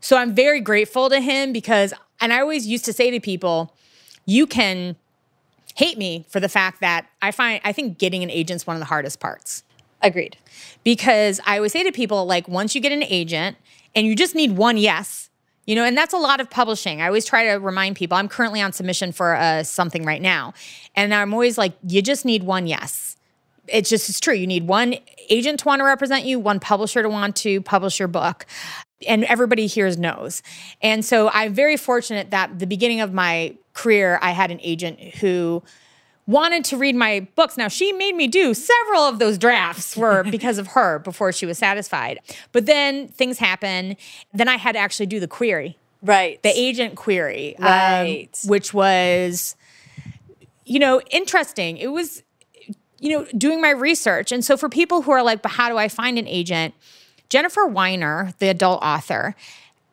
So I'm very grateful to him because, and I always used to say to people, "You can." Hate me for the fact that I find I think getting an agent's one of the hardest parts agreed because I always say to people like once you get an agent and you just need one yes, you know, and that's a lot of publishing. I always try to remind people I'm currently on submission for uh, something right now, and I'm always like, you just need one yes. It's just it's true. You need one agent to want to represent you, one publisher to want to publish your book. And everybody here knows. And so I'm very fortunate that the beginning of my career, I had an agent who wanted to read my books. Now she made me do several of those drafts were because of her before she was satisfied. But then things happen. Then I had to actually do the query, right the agent query, um, Right. which was, you know, interesting. It was, you know, doing my research. And so for people who are like, but how do I find an agent? Jennifer Weiner, the adult author,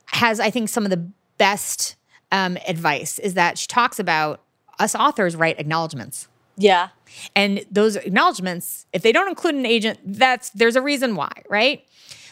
has, I think, some of the best um, advice is that she talks about us authors write acknowledgments. yeah And those acknowledgments, if they don't include an agent, that's there's a reason why, right?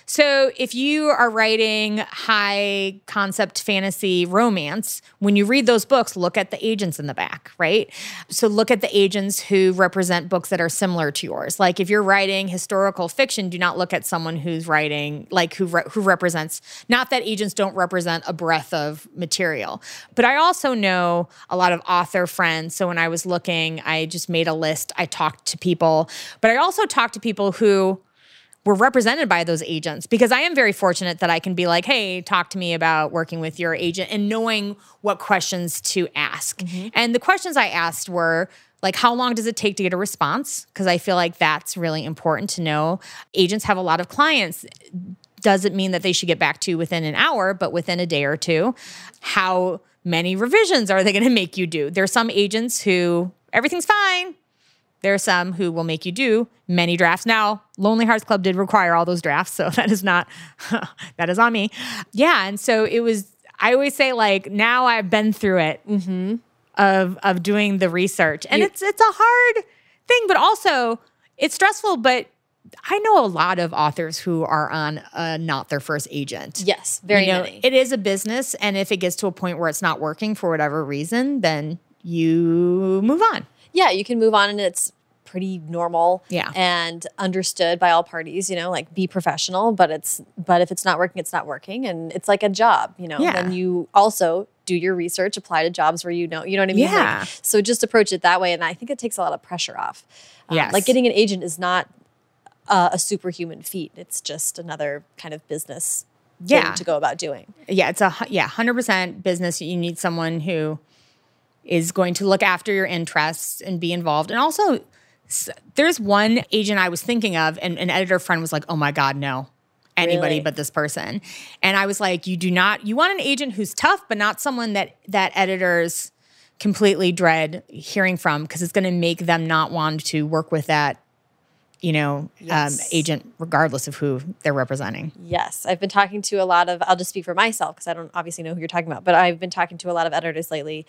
So if you are writing high concept fantasy romance, when you read those books, look at the agents in the back, right? So look at the agents who represent books that are similar to yours. Like if you're writing historical fiction, do not look at someone who's writing like who re- who represents not that agents don't represent a breadth of material. But I also know a lot of author friends. So when I was looking, I just made a list. I talked to people, but I also talked to people who were represented by those agents because I am very fortunate that I can be like, hey, talk to me about working with your agent and knowing what questions to ask. Mm-hmm. And the questions I asked were, like, how long does it take to get a response? Because I feel like that's really important to know. Agents have a lot of clients. Doesn't mean that they should get back to you within an hour, but within a day or two. How many revisions are they going to make you do? There's some agents who everything's fine. There are some who will make you do many drafts. Now, Lonely Hearts Club did require all those drafts, so that is not that is on me. Yeah, and so it was. I always say like now I've been through it of of doing the research, and it's it's a hard thing, but also it's stressful. But I know a lot of authors who are on uh, not their first agent. yes very You know, many It is a business, and if it gets to a point where it's not working for whatever reason, then you move on. Yeah, you can move on and it's pretty normal Yeah. and understood by all parties, you know, like be professional, but it's but if it's not working, it's not working. And it's like a job, you know. Yeah. Then you also do your research, apply to jobs where you know, you know what I mean? Like, Yeah. so just approach it that way. And I think it takes a lot of pressure off. Um, Yes. Like getting an agent is not uh, a superhuman feat. It's just another kind of business thing Yeah. to go about doing. yeah, it's a yeah, hundred percent business. You need someone who is going to look after your interests and be involved. And also, there's one agent I was thinking of, and an editor friend was like, "Oh my god, no." Anybody Really? but this person. And I was like, you do not you want an agent who's tough, but not someone that that editors completely dread hearing from because it's going to make them not want to work with that you know um, agent regardless of who they're representing Yes, I've been talking to a lot of. I'll just speak for myself because I don't obviously know who you're talking about, but I've been talking to a lot of editors lately,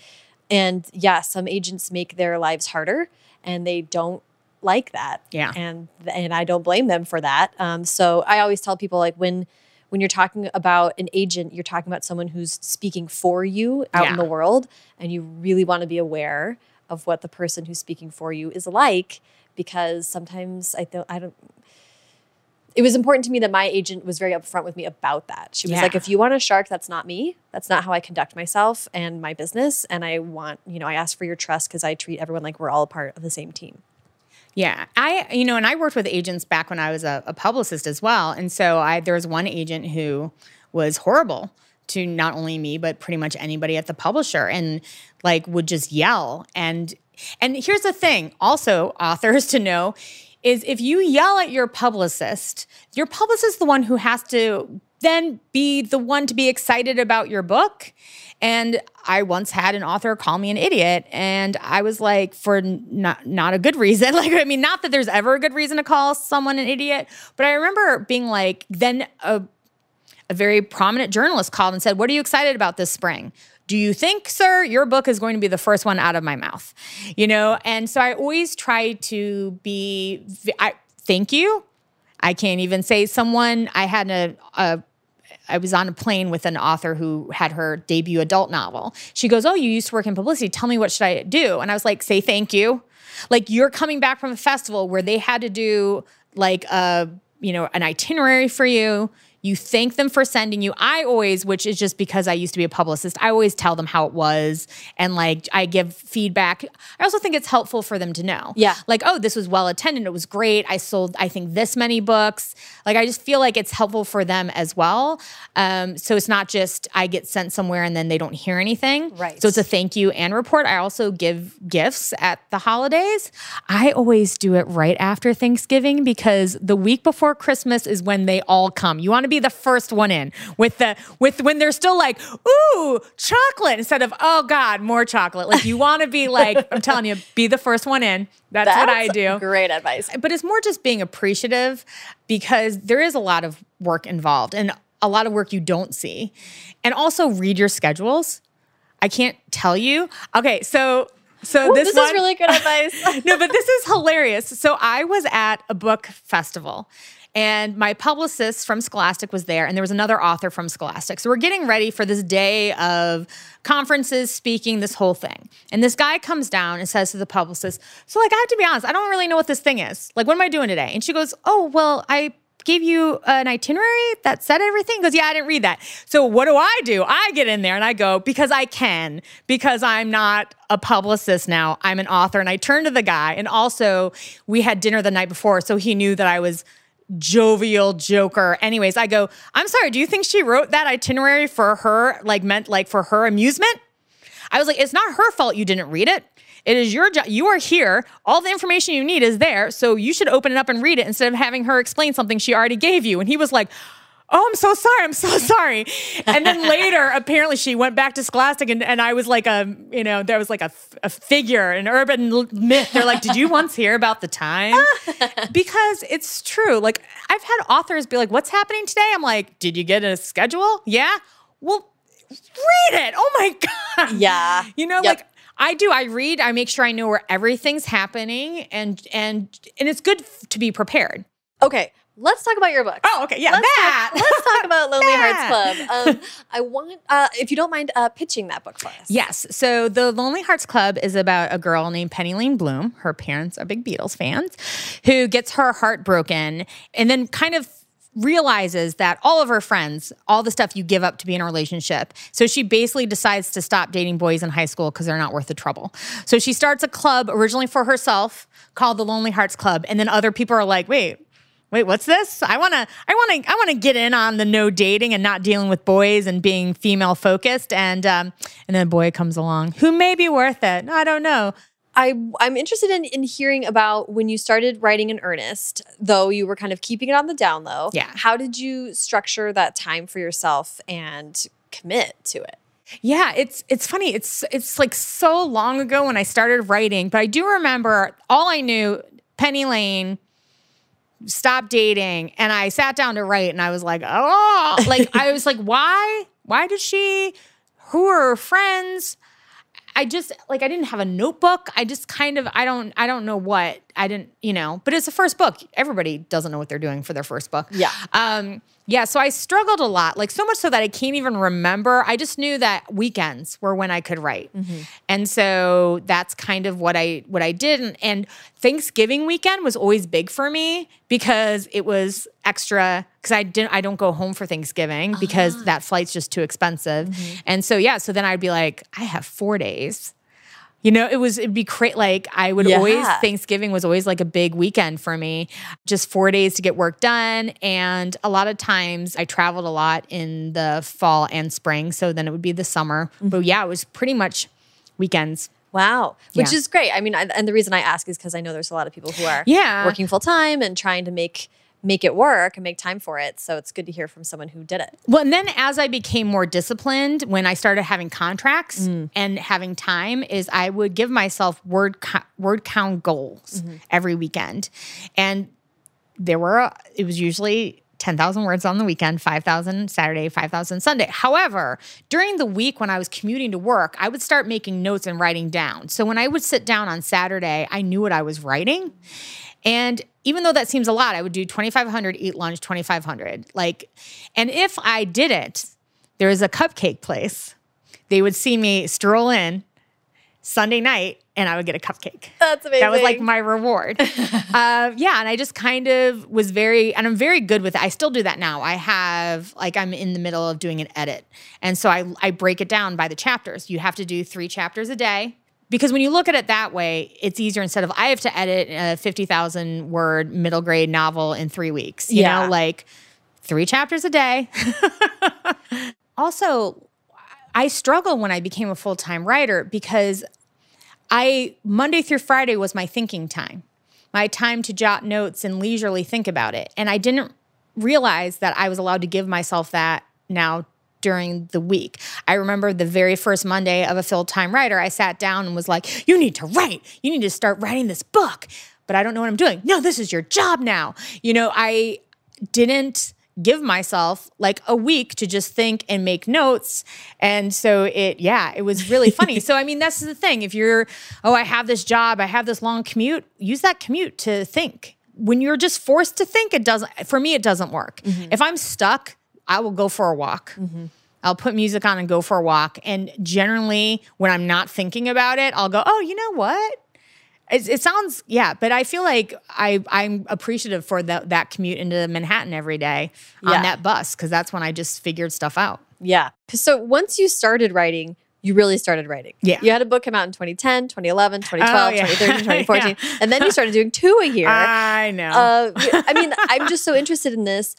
and yeah, some agents make their lives harder, and they don't like that. Yeah. and and I don't blame them for that. Um, so I always tell people like when when you're talking about an agent, you're talking about someone who's speaking for you out in the world, and you really want to be aware of what the person who's speaking for you is like because sometimes I don't I don't it was important to me that my agent was very upfront with me about that. She was Yeah. like, if you want a shark, that's not me. That's not how I conduct myself and my business. And I want, you know, I ask for your trust because I treat everyone like we're all a part of the same team. Yeah, I you know, and I worked with agents back when I was a, a publicist as well, and so I there was one agent who was horrible to not only me but pretty much anybody at the publisher, and like would just yell and and here's the thing, also authors to know is if you yell at your publicist, your publicist is the one who has to then be the one to be excited about your book. And I once had an author call me an idiot, and I was like, for not not a good reason. Like, I mean, not that there's ever a good reason to call someone an idiot, but I remember being like, then a a very prominent journalist called and said, "What are you excited about this spring?" Do you think, sir, your book is going to be the first one out of my mouth? You know, and so I always try to be. I thank you. I can't even say someone. I had a, a I was on a plane with an author who had her debut adult novel. She goes, "Oh, you used to work in publicity. Tell me what should I do?" And I was like, "Say thank you." Like you're coming back from a festival where they had to do like a, you know, an itinerary for you. You thank them for sending you. I always, which is just because I used to be a publicist, I always tell them how it was and like I give feedback. I also think it's helpful for them to know. Yeah. Like, oh, this was well attended. It was great. I sold, I think, this many books. Like, I just feel like it's helpful for them as well. Um, so it's not just I get sent somewhere and then they don't hear anything. Right. So it's a thank you and report. I also give gifts at the holidays. I always do it right after Thanksgiving because the week before Christmas is when they all come. You want to be the first one in with the with when they're still like, ooh, chocolate instead of oh God, more chocolate. Like you want to be like, I'm telling you, be the first one in. That's, what I do Great advice. but it's more just being appreciative because there is a lot of work involved and a lot of work you don't see. And also read your schedules. I can't tell you. Okay, so so Ooh, this, this one, is really good advice. no, but this is hilarious. So I was at a book festival and my publicist from Scholastic was there, and there was another author from Scholastic. So we're getting ready for this day of conferences, speaking, this whole thing. And this guy comes down and says to the publicist, So, like, I have to be honest, I don't really know what this thing is. Like, what am I doing today? And she goes, Oh, well, I gave you an itinerary that said everything? He goes, Yeah, I didn't read that. So what do I do? I get in there and I go, because I can, because I'm not a publicist now. I'm an author. And I turn to the guy. And also, we had dinner the night before. So he knew that I was jovial joker. Anyways, I go, I'm sorry, do you think she wrote that itinerary for her, like meant like for her amusement? I was like, it's not her fault you didn't read it. It is your job. You are here. All the information you need is there. So you should open it up and read it instead of having her explain something she already gave you. And he was like, Oh, I'm so sorry. I'm so sorry. And then later, apparently, she went back to Scholastic, and, and I was like a, you know, there was like a, a figure, an urban myth. They're like, Did you once hear about the time? because it's true. Like, I've had authors be like, What's happening today? I'm like, Did you get a schedule? Yeah. Well, read it. Oh my God. Yeah. You know, Yep. like I do. I read. I make sure I know where everything's happening, and and and it's good to be prepared. Okay, let's talk about your book. Oh, okay, yeah, let's that. Talk, let's talk about Lonely Hearts Club. Um, I want, uh, if you don't mind, uh, pitching that book for us. Yes. So the Lonely Hearts Club is about a girl named Penny Lane Bloom. Her parents are big Beatles fans, who gets her heart broken and then kind of realizes that all of her friends, all the stuff you give up to be in a relationship. So she basically decides to stop dating boys in high school because they're not worth the trouble. So she starts a club originally for herself called the Lonely Hearts Club. And then other people are like, wait, wait what's this i want to i want to i want to get in on the no dating and not dealing with boys and being female focused and um and then a boy comes along who may be worth it i don't know I, I'm interested in, in hearing about when you started writing in earnest, though you were kind of keeping it on the down low. Yeah. How did you structure that time for yourself and commit to it? Yeah, it's it's funny. It's it's like so long ago when I started writing, but I do remember all I knew Penny Lane stopped dating and I sat down to write and I was like, "Oh, like I was like, why? Why did she who are her friends?" I just like I didn't have a notebook. I just kind of I don't I don't know what. I didn't, you know, but it's a first book. Everybody doesn't know what they're doing for their first book. Yeah. Um yeah, so I struggled a lot, like so much so that I can't even remember. I just knew that weekends were when I could write, and so that's kind of what I what I did. And, and Thanksgiving weekend was always big for me because it was extra. Because I didn't, I don't go home for Thanksgiving because that flight's just too expensive. And so yeah, so then I'd be like, I have four days. You know, it was it'd be great. Like I would always Thanksgiving was always like a big weekend for me. Just four days to get work done, and a lot of times I traveled a lot in the fall and spring. So then it would be the summer. Mm-hmm. But yeah, it was pretty much weekends. Wow, which Yeah. is great. I mean, I, and the reason I ask is because I know there's a lot of people who are Yeah. working full time and trying to make make it work and make time for it. So it's good to hear from someone who did it. Well, and then as I became more disciplined, when I started having contracts Mm. and having time, is I would give myself word co- word count goals Mm-hmm. every weekend, and there were it was usually. 10,000 words on the weekend, 5,000 Saturday, 5,000 Sunday. However, during the week when I was commuting to work, I would start making notes and writing down. So when I would sit down on Saturday, I knew what I was writing. And even though that seems a lot, I would do 2,500, eat lunch, 2,500. Like, and if I did it, there was a cupcake place. They would see me stroll in Sunday night and I would get a cupcake. That's amazing. That was like my reward. uh, yeah. And I just kind of was very, and I'm very good with it. I still do that now. I have, like, I'm in the middle of doing an edit. And so I, I break it down by the chapters. You have to do three chapters a day. Because when you look at it that way, it's easier instead of I have to edit a 50,000 word middle grade novel in three weeks. You Yeah. know, like three chapters a day. also, I struggle when I became a full time writer because I Monday through Friday was my thinking time, my time to jot notes and leisurely think about it. And I didn't realize that I was allowed to give myself that now during the week. I remember the very first Monday of a full time writer, I sat down and was like, You need to write. You need to start writing this book. But I don't know what I'm doing. No, this is your job now. You know, I didn't give myself like a week to just think and make notes. And so it, yeah, it was really funny. so, I mean, that's the thing. If you're, oh, I have this job, I have this long commute, use that commute to think. When you're just forced to think, it doesn't, for me, it doesn't work. Mm-hmm. If I'm stuck, I will go for a walk. I'll put music on and go for a walk. And generally, when I'm not thinking about it, I'll go, oh, you know what? It, it sounds yeah, but I feel like I I'm appreciative for that that commute into Manhattan every day Yeah. on that bus because that's when I just figured stuff out. Yeah. So once you started writing, you really started writing. Yeah. You had a book come out in 2010, 2011, 2012, Oh, yeah. 2013, 2014. Yeah. And then you started doing two a year. I know. Uh, I mean, I'm just so interested in this.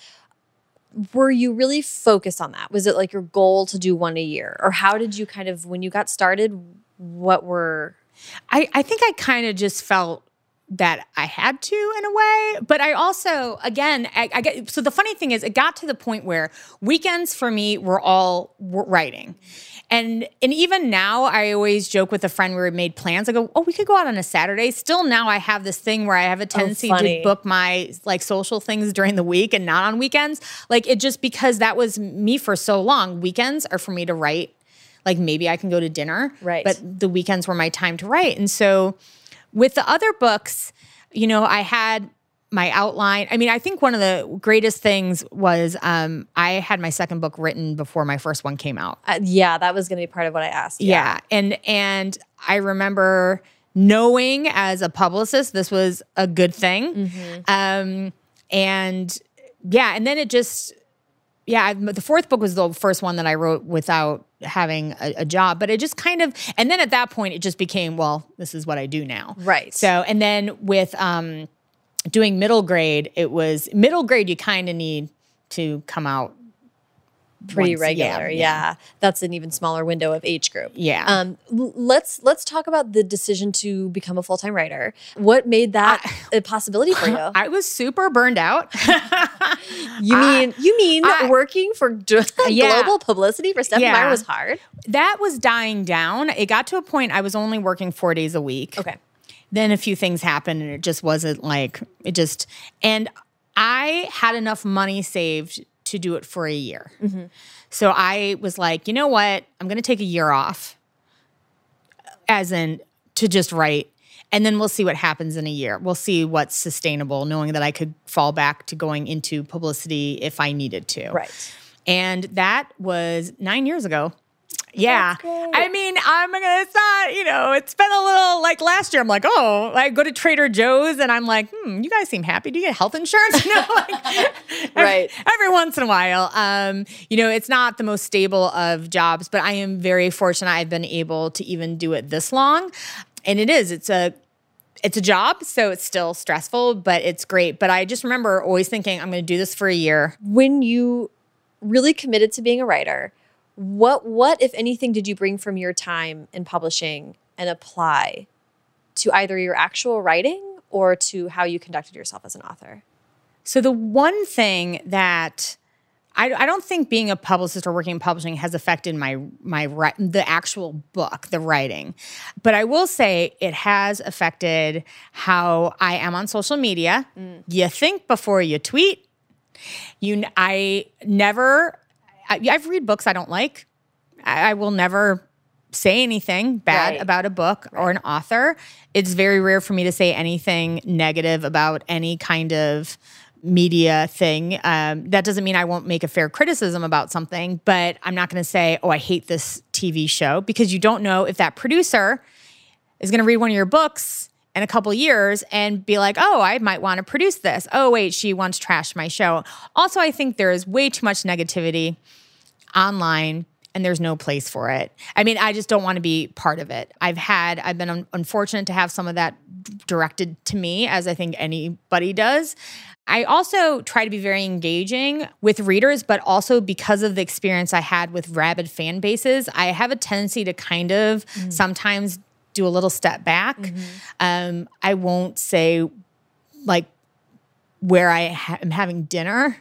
Were you really focused on that? Was it like your goal to do one a year? Or how did you kind of, when you got started, what were. I, I think I kind of just felt that I had to in a way, but I also, again, I, I get so the funny thing is, it got to the point where weekends for me were all writing, and and even now, I always joke with a friend where we made plans. I go, oh, we could go out on a Saturday. Still, now I have this thing where I have a oh, tendency funny. to book my like social things during the week and not on weekends. Like it just because that was me for so long. Weekends are for me to write. Like maybe I can go to dinner, Right. But the weekends were my time to write. And so with the other books, you know, I had my outline. I mean, I think one of the greatest things was um, I had my second book written before my first one came out. Uh, yeah, that was going to be part of what I asked. Yeah. And and I remember knowing as a publicist this was a good thing. Um and yeah, and then it just yeah, I- the fourth book was the first one that I wrote without having a, a job, but it just kind of and then at that point it just became, well, this is what I do now. Right. So, and then with um doing middle grade, it was middle grade you kind of need to come out pretty once- regular. Yeah, that's an even smaller window of age group. Yeah. Um, let's let's talk about the decision to become a full time writer. What made that a possibility for you? I was super burned out. You I- mean you mean I- working for Yeah. global publicity for Stephenie Yeah. Meyer was hard? that was dying down. It got to a point I was only working four days a week. Okay. Then a few things happened and it just wasn't like, it just, and I had enough money saved to do it for a year. Mm-hmm. So I was like, you know what? I'm going to take a year off, as in to just write. And then we'll see what happens in a year. We'll see what's sustainable, knowing that I could fall back to going into publicity if I needed to. Right. And that was nine years ago. Yeah. I mean, I'm gonna, it's not, you know, it's been a little like last year. I'm like, oh, I go to Trader Joe's and I'm like, hmm, you guys seem happy. Do you get health insurance? You know, like, every- Right. Every, once in a while. Um, you know, it's not the most stable of jobs, but I am very fortunate I've been able to even do it this long. And it is, it's a, it's a job, so it's still stressful, but it's great. But I just remember always thinking, I'm going to do this for a year. When you really committed to being a writer, what what if anything did you bring from your time in publishing and apply to either your actual writing or to how you conducted yourself as an author? So the one thing that I, I don't think being a publicist or working in publishing has affected my my the actual book, the writing, but I will say it has affected how I am on social media. Mm. You think before you tweet. You, I never. I, I've read books I don't like. I, I will never say anything bad Right. about a book or an author. It's very rare for me to say anything negative about any kind of media thing. Um, that doesn't mean I won't make a fair criticism about something, but I'm not going to say, oh, I hate this TV show because you don't know if that producer is going to read one of your books in a couple years and be like, oh, I might want to produce this. Oh, wait, she once trashed my show. Also, I think there is way too much negativity online and there's no place for it. I mean, I just don't want to be part of it. I've had, I've been un- unfortunate to have some of that directed to me, as I think anybody does. I also try to be very engaging with readers, but also because of the experience I had with rabid fan bases, I have a tendency to kind of mm. sometimes do a little step back. Um, I won't say like where I ha- am having dinner.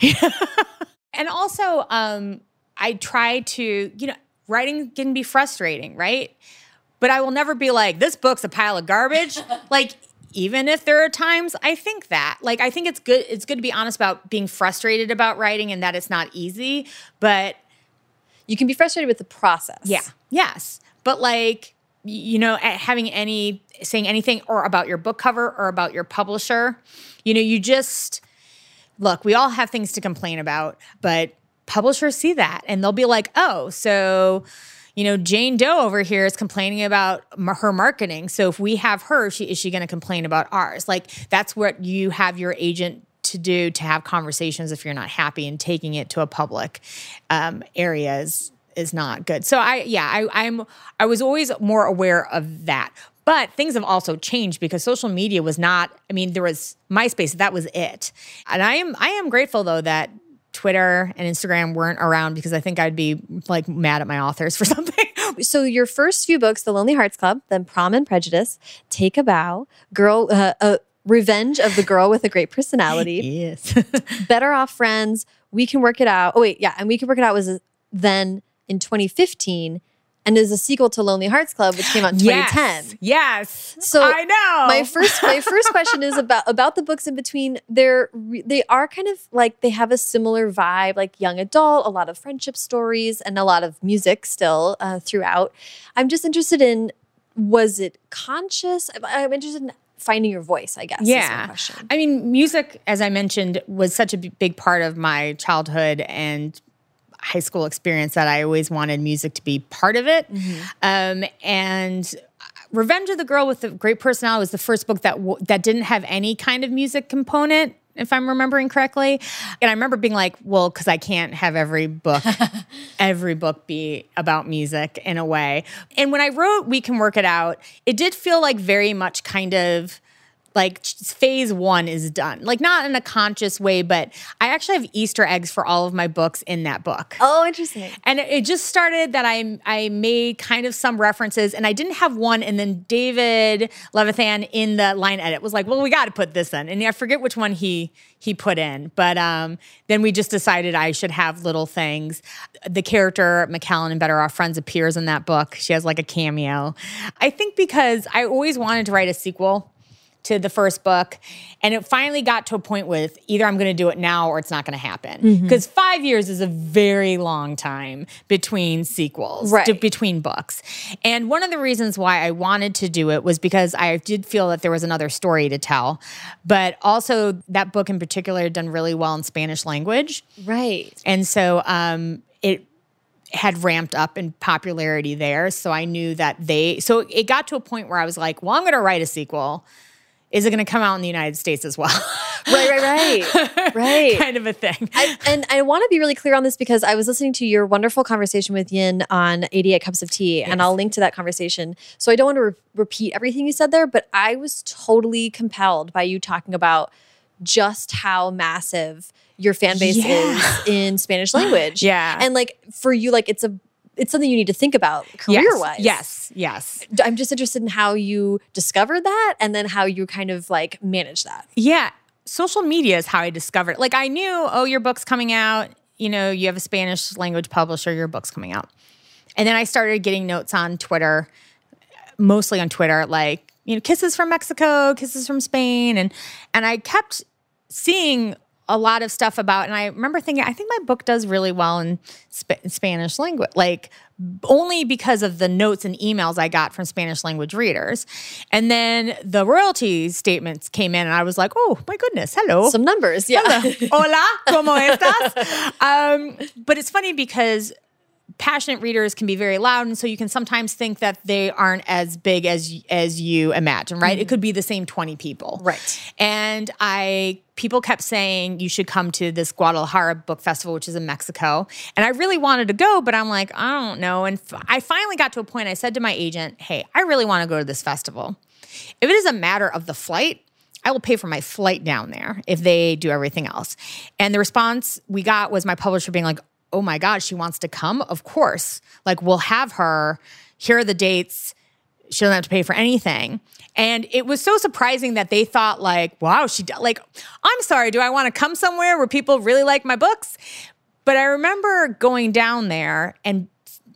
and also, um, I try to, you know, writing can be frustrating, right? But I will never be like, this book's a pile of garbage. like, even if there are times I think that. Like, I think it's good, it's good to be honest about being frustrated about writing and that it's not easy. But You can be frustrated with the process. yeah, yes. But like, you know, having any saying anything or about your book cover or about your publisher, you know, you just look, we all have things to complain about, but publishers see that and they'll be like, "Oh, so you know, Jane Doe over here is complaining about her marketing. So if we have her, she is she going to complain about ours? Like that's what you have your agent to do to have conversations if you're not happy and taking it to a public um, area is is not good. So I yeah I I'm I was always more aware of that. But things have also changed because social media was not. I mean, there was MySpace. That was it. And I am I am grateful though that Twitter and Instagram weren't around because I think I'd be like mad at my authors for something. So your first few books, The Lonely Hearts Club, then Prom and Prejudice, Take a Bow, Girl, uh, uh, Revenge of the Girl with a Great Personality, yes. Better Off Friends, We Can Work It Out. Oh wait, yeah, and We Can Work It Out was then in 2015 and is a sequel to Lonely Hearts Club, which came out in 2010. Yes. Yes. So I know. My first my first question is about about the books in between. They're they are kind of like they have a similar vibe, like young adult, a lot of friendship stories, and a lot of music still uh, throughout. I'm just interested in was it conscious? I'm, interested in finding your voice. I guess. yeah. I mean, music, as I mentioned, was such a big part of my childhood and high school experience that I always wanted music to be part of it. Um, and Revenge of the Girl with the Great Personality was the first book that w- that didn't have any kind of music component. If I'm remembering correctly, and I remember being like, "Well, because I can't have every book, every book be about music in a way." And when I wrote "We Can Work It Out," it did feel like very much kind of like phase one is done. Like not in a conscious way, but I actually have Easter eggs for all of my books in that book. Oh, interesting. And it just started that I I made kind of some references, and I didn't have one. And then David Levithan in the line edit was like, "Well, we got to put this in," and I forget which one he he put in, but um, then we just decided I should have little things. The character Macallan and Better Off Friends appears in that book. She has like a cameo. I think because I always wanted to write a sequel to the first book. And it finally got to a point with either I'm going to do it now or it's not going to happen. Because Mm-hmm. five years is a very long time between sequels, Right. to- between books. And one of the reasons why I wanted to do it was because I did feel that there was another story to tell. But also, that book in particular had done really well in Spanish language. Right. And so um, it had ramped up in popularity there. So I knew that they, so it got to a point where I was like, well, I'm going to write a sequel. Is it going to come out in the United States as well? Right, right, right. right. kind of a thing. I, and I want to be really clear on this because I was listening to your wonderful conversation with Yin on 88 Cups of Tea, and I'll link to that conversation. So I don't want to re- repeat everything you said there, but I was totally compelled by you talking about just how massive your fan base Yeah. is in Spanish language. Yeah. And like for you, like it's a it's something you need to think about career wise. Yes, yes. I'm just interested in how you discovered that and then how you kind of like manage that. Yeah. Social media is how I discovered it. Like I knew, oh, your book's coming out. You know, you have a Spanish language publisher, your book's coming out. And then I started getting notes on Twitter, mostly on Twitter, like, you know, kisses from Mexico, kisses from Spain. And and I kept seeing a lot of stuff about, and I remember thinking, I think my book does really well in Sp- Spanish language, like only because of the notes and emails I got from Spanish language readers. And then the royalty statements came in, and I was like, oh my goodness, hello. Some numbers, yeah. Hola, ¿cómo estás? Um, but it's funny because passionate readers can be very loud and so you can sometimes think that they aren't as big as as you imagine right? It mm-hmm. could be the same 20 people. Right. and i people kept saying you should come to this guadalajara book festival which is in mexico. And i really wanted to go but i'm like i don't know. And f- i finally got to a point i said to my agent hey i really want to go to this festival. If it is a matter of the flight I will pay for my flight down there if they do everything else. And the response we got was my publisher being like, oh my God, she wants to come? Of course. Like, we'll have her. Here are the dates. She doesn't have to pay for anything. And it was so surprising that they thought, like, wow, she, like, I'm sorry, do I want to come somewhere where people really like my books? But I remember going down there and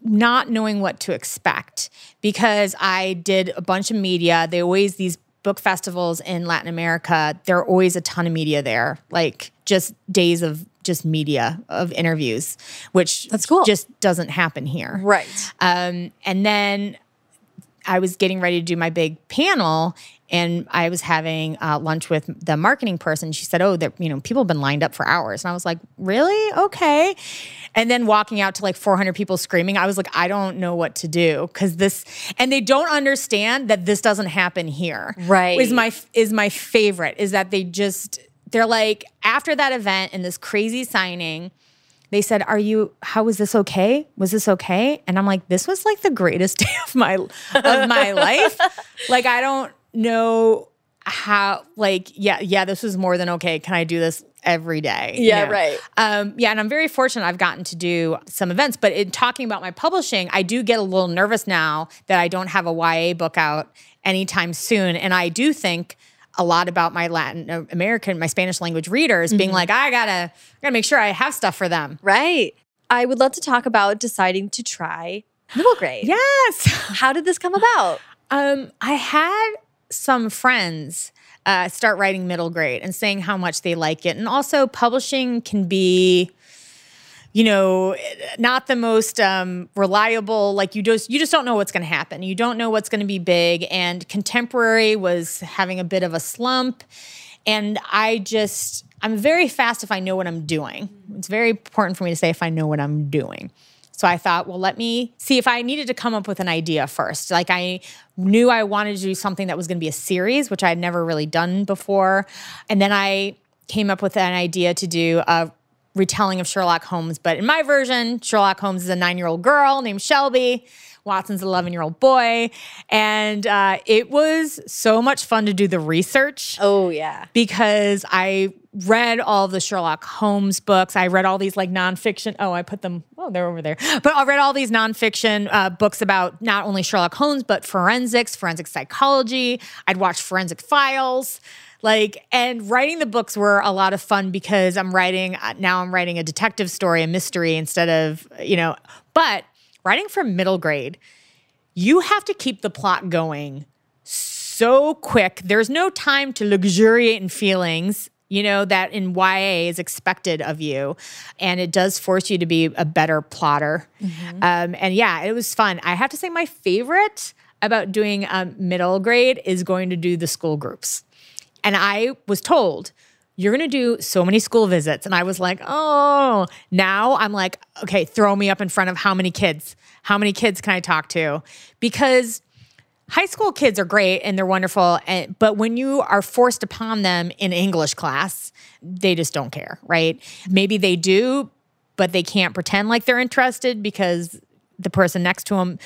not knowing what to expect because I did a bunch of media. They always, these book festivals in Latin America, there are always a ton of media there, like just days of just media of interviews, which That's cool. just doesn't happen here. Right. Um, and then I was getting ready to do my big panel, and I was having uh, lunch with the marketing person. She said, "Oh, that you know, people have been lined up for hours," and I was like, "Really? Okay." And then walking out to like 400 people screaming, I was like, "I don't know what to do because this," and they don't understand that this doesn't happen here. Right. Is my is my favorite is that they just they're like after that event and this crazy signing they said, "Are you? How was this okay? Was this okay?" And I'm like, "This was like the greatest day of my of my life. Like I don't know how. Like yeah, yeah, this was more than okay. Can I do this every day? you Yeah, know? right. Um, yeah, and I'm very fortunate. I've gotten to do some events, but in talking about my publishing, I do get a little nervous now that I don't have a YA book out anytime soon, and I do think a lot about my Latin uh, American, my Spanish language readers being like, I gotta, I gotta make sure I have stuff for them. Right. I would love to talk about deciding to try middle grade. Yes. How did this come about? Um, I had some friends uh, start writing middle grade and saying how much they like it. And also, publishing can be, you know, not the most um, reliable. Like you just you just don't know what's going to happen. You don't know what's going to be big. And contemporary was having a bit of a slump. And I just I'm very fast if I know what I'm doing. It's very important for me to say if I know what I'm doing. So I thought, well, let me see if I needed to come up with an idea first. Like I knew I wanted to do something that was going to be a series, which I had never really done before. And then I came up with an idea to do a retelling of Sherlock Holmes. But in my version, Sherlock Holmes is a nine year old girl named Shelby, Watson's 11 year old boy. And uh, it was so much fun to do the research Oh yeah. because I read all the Sherlock Holmes books. I read all these like nonfiction. Oh, I put them. Oh, they're over there. But I read all these nonfiction uh, books about not only Sherlock Holmes but forensics, forensic psychology. I'd watch Forensic Files. Like and writing the books were a lot of fun because I'm writing uh, now. I'm writing a detective story, a mystery instead of you know. But writing from middle grade, you have to keep the plot going so quick. There's no time to luxuriate in feelings, you know, that in YA is expected of you. And it does force you to be a better plotter. Um, and yeah, it was fun. I have to say, my favorite about doing um, middle grade is going to do the school groups. And I was told, you're going to do so many school visits. And I was like, oh, now I'm like, okay, throw me up in front of how many kids? How many kids can I talk to? Because high school kids are great and they're wonderful. And, but when you are forced upon them in English class, they just don't care, right? Maybe they do, but they can't pretend like they're interested because the person next to them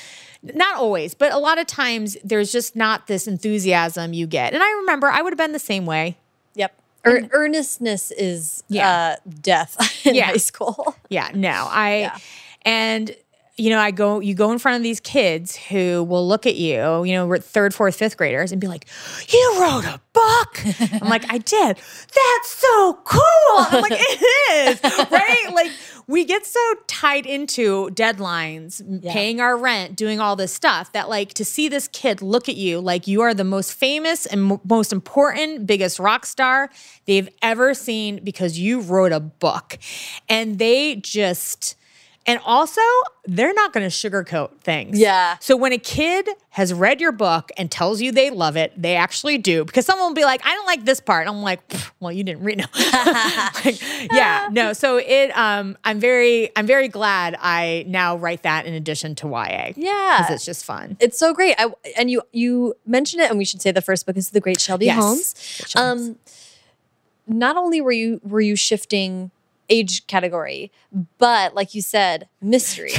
not always but a lot of times there's just not this enthusiasm you get and i remember i would have been the same way Yep. Ear- earnestness is Yeah. uh, death in Yeah. high school. Yeah, no, I Yeah. and you know, I go you go in front of these kids who will look at you, you know, we're third, fourth, fifth graders and be like, "You wrote a book." I'm like, "I did." That's so cool. I'm like, "It is." Right? Like we get so tied into deadlines, Yeah. paying our rent, doing all this stuff that like to see this kid look at you like you are the most famous and mo- most important, biggest rock star they've ever seen because you wrote a book. And they just and also, they're not going to sugarcoat things. Yeah. So when a kid has read your book and tells you they love it, they actually do. Because someone will be like, "I don't like this part." I'm like, "Well, you didn't read it." Like, yeah, no. So it, um, I'm very, I'm very glad I now write that in addition to YA. Yeah. because it's just fun. It's so great. I, and you you mentioned it, and we should say the first book is The Great Shelby Yes. Holmes. Um, not only were you were you shifting age category, but like you said, mystery,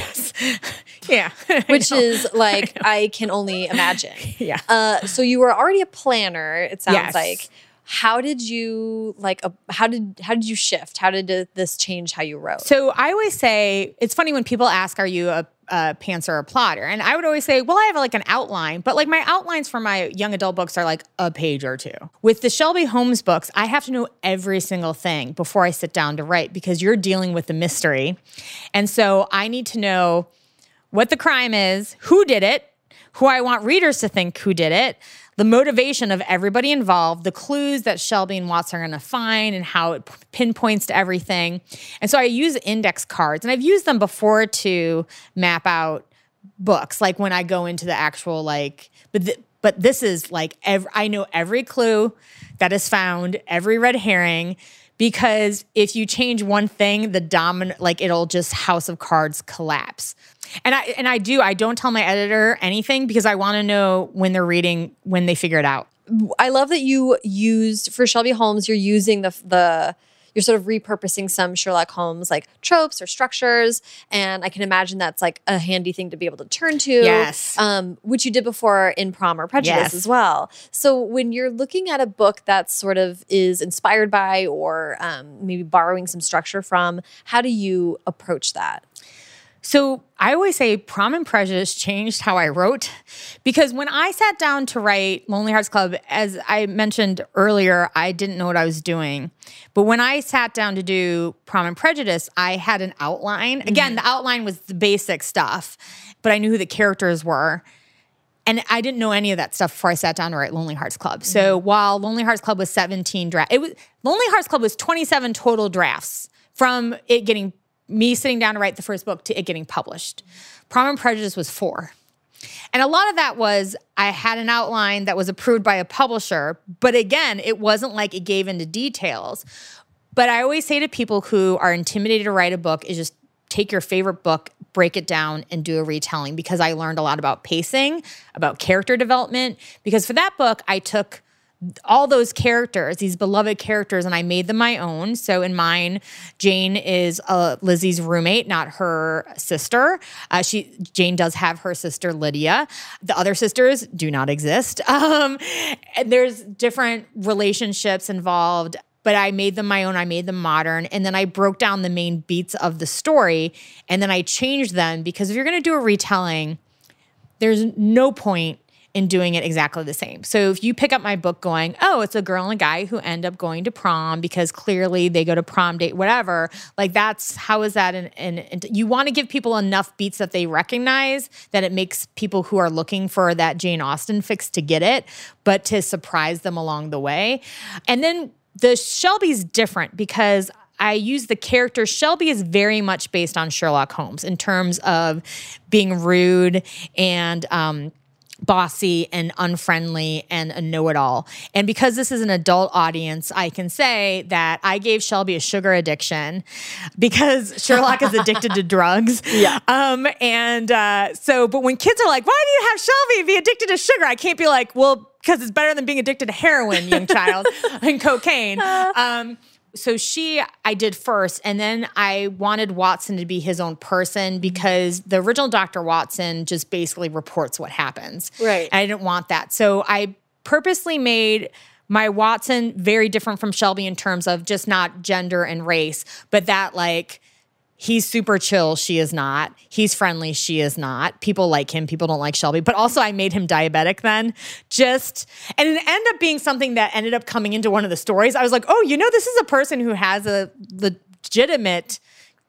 Yeah, which is like I can only imagine. yeah. Uh, so you were already a planner. It sounds Yes. like. How did you like? Uh, how did how did you shift? How did uh, this change how you wrote? So I always say it's funny when people ask, "Are you a, Uh, a pantser or a plotter?" And I would always say, "Well, I have like an outline, but like my outlines for my young adult books are like a page or two. With the Shelby Holmes books, I have to know every single thing before I sit down to write because you're dealing with the mystery, and so I need to know what the crime is, who did it, who I want readers to think who did it, the motivation of everybody involved, the clues that Shelby and Watts are going to find, and how it pinpoints to everything. And so I use index cards, and I've used them before to map out books, like when I go into the actual like, but th- but this is like I know every clue that is found, every red herring. Because if you change one thing, the dominant like it'll just house of cards collapse. And I and I do I don't tell my editor anything because I want to know when they're reading when they figure it out. I love that you used for Shelby Holmes. You're using the the you're sort of repurposing some Sherlock Holmes like tropes or structures, and I can imagine that's like a handy thing to be able to turn to. Yes. um, which you did before in Prom and Prejudice Yes. as well. So when you're looking at a book that sort of is inspired by or um, maybe borrowing some structure from, how do you approach that? So I always say Prom and Prejudice changed how I wrote because when I sat down to write Lonely Hearts Club, as I mentioned earlier, I didn't know what I was doing. But when I sat down to do Prom and Prejudice, I had an outline. Mm-hmm. Again, the outline was the basic stuff, but I knew who the characters were. And I didn't know any of that stuff before I sat down to write Lonely Hearts Club. So mm-hmm. while Lonely Hearts Club was 17 draft, it was Lonely Hearts Club was 27 total drafts from it getting me sitting down to write the first book to it getting published. Prom and Prejudice was four. And a lot of that was I had an outline that was approved by a publisher, but again, it wasn't like it gave into details. But I always say to people who are intimidated to write a book is just take your favorite book, break it down, and do a retelling because I learned a lot about pacing, about character development. Because for that book, I took all those characters, these beloved characters, and I made them my own. So in mine, Jane is uh, Lizzie's roommate, not her sister. Uh, she Jane does have her sister Lydia. The other sisters do not exist. Um, and there's different relationships involved. But I made them my own. I made them modern. And then I broke down the main beats of the story. And then I changed them because if you're going to do a retelling, there's no point in doing it exactly the same. So if you pick up my book going, oh, it's a girl and a guy who end up going to prom because clearly they go to prom date, whatever, like that's how is that? And you want to give people enough beats that they recognize that it makes people who are looking for that Jane Austen fix to get it, but to surprise them along the way. And then the Shelby's different because I use the character. Shelby is very much based on Sherlock Holmes in terms of being rude and um, bossy and unfriendly and a know it all. And because this is an adult audience, I can say that I gave Shelby a sugar addiction because Sherlock is addicted to drugs. Yeah. Um, and uh, so, but when kids are like, why do you have Shelby be addicted to sugar? I can't be like, well, because it's better than being addicted to heroin, young child, and cocaine. Um, so she I did first, and then I wanted Watson to be his own person mm-hmm. because the original Dr. Watson just basically reports what happens. Right. And I didn't want that. So I purposely made my Watson very different from Shelby in terms of just not gender and race, but that like He's super chill. She is not. He's friendly. She is not. People like him. People don't like Shelby. But also, I made him diabetic then. Just, and it ended up being something that ended up coming into one of the stories. I was like, oh, you know, this is a person who has a legitimate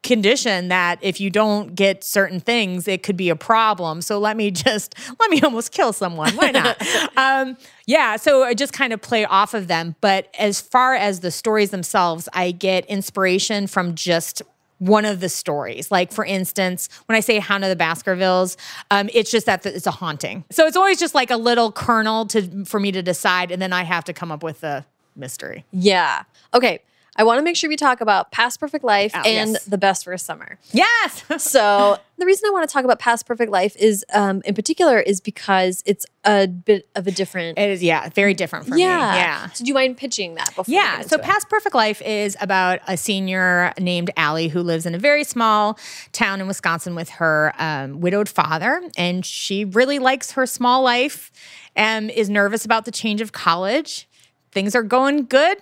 condition that if you don't get certain things, it could be a problem. So let me just, let me almost kill someone. Why not? um, yeah. So I just kind of play off of them. But as far as the stories themselves, I get inspiration from just one of the stories. Like, for instance, when I say Hound of the Baskervilles, um, it's just that it's a haunting. So it's always just like a little kernel to for me to decide, and then I have to come up with the mystery. Yeah. Okay. I want to make sure we talk about Past Perfect Life oh, and yes. The Best Worst Summer. Yes. so the reason I want to talk about Past Perfect Life is, um, in particular, is because it's a bit of a different. It is, yeah, very different for yeah. me. Yeah. So do you mind pitching that before? Yeah. So Past Perfect Life is about a senior named Allie who lives in a very small town in Wisconsin with her um, widowed father, and she really likes her small life and is nervous about the change of college. Things are going good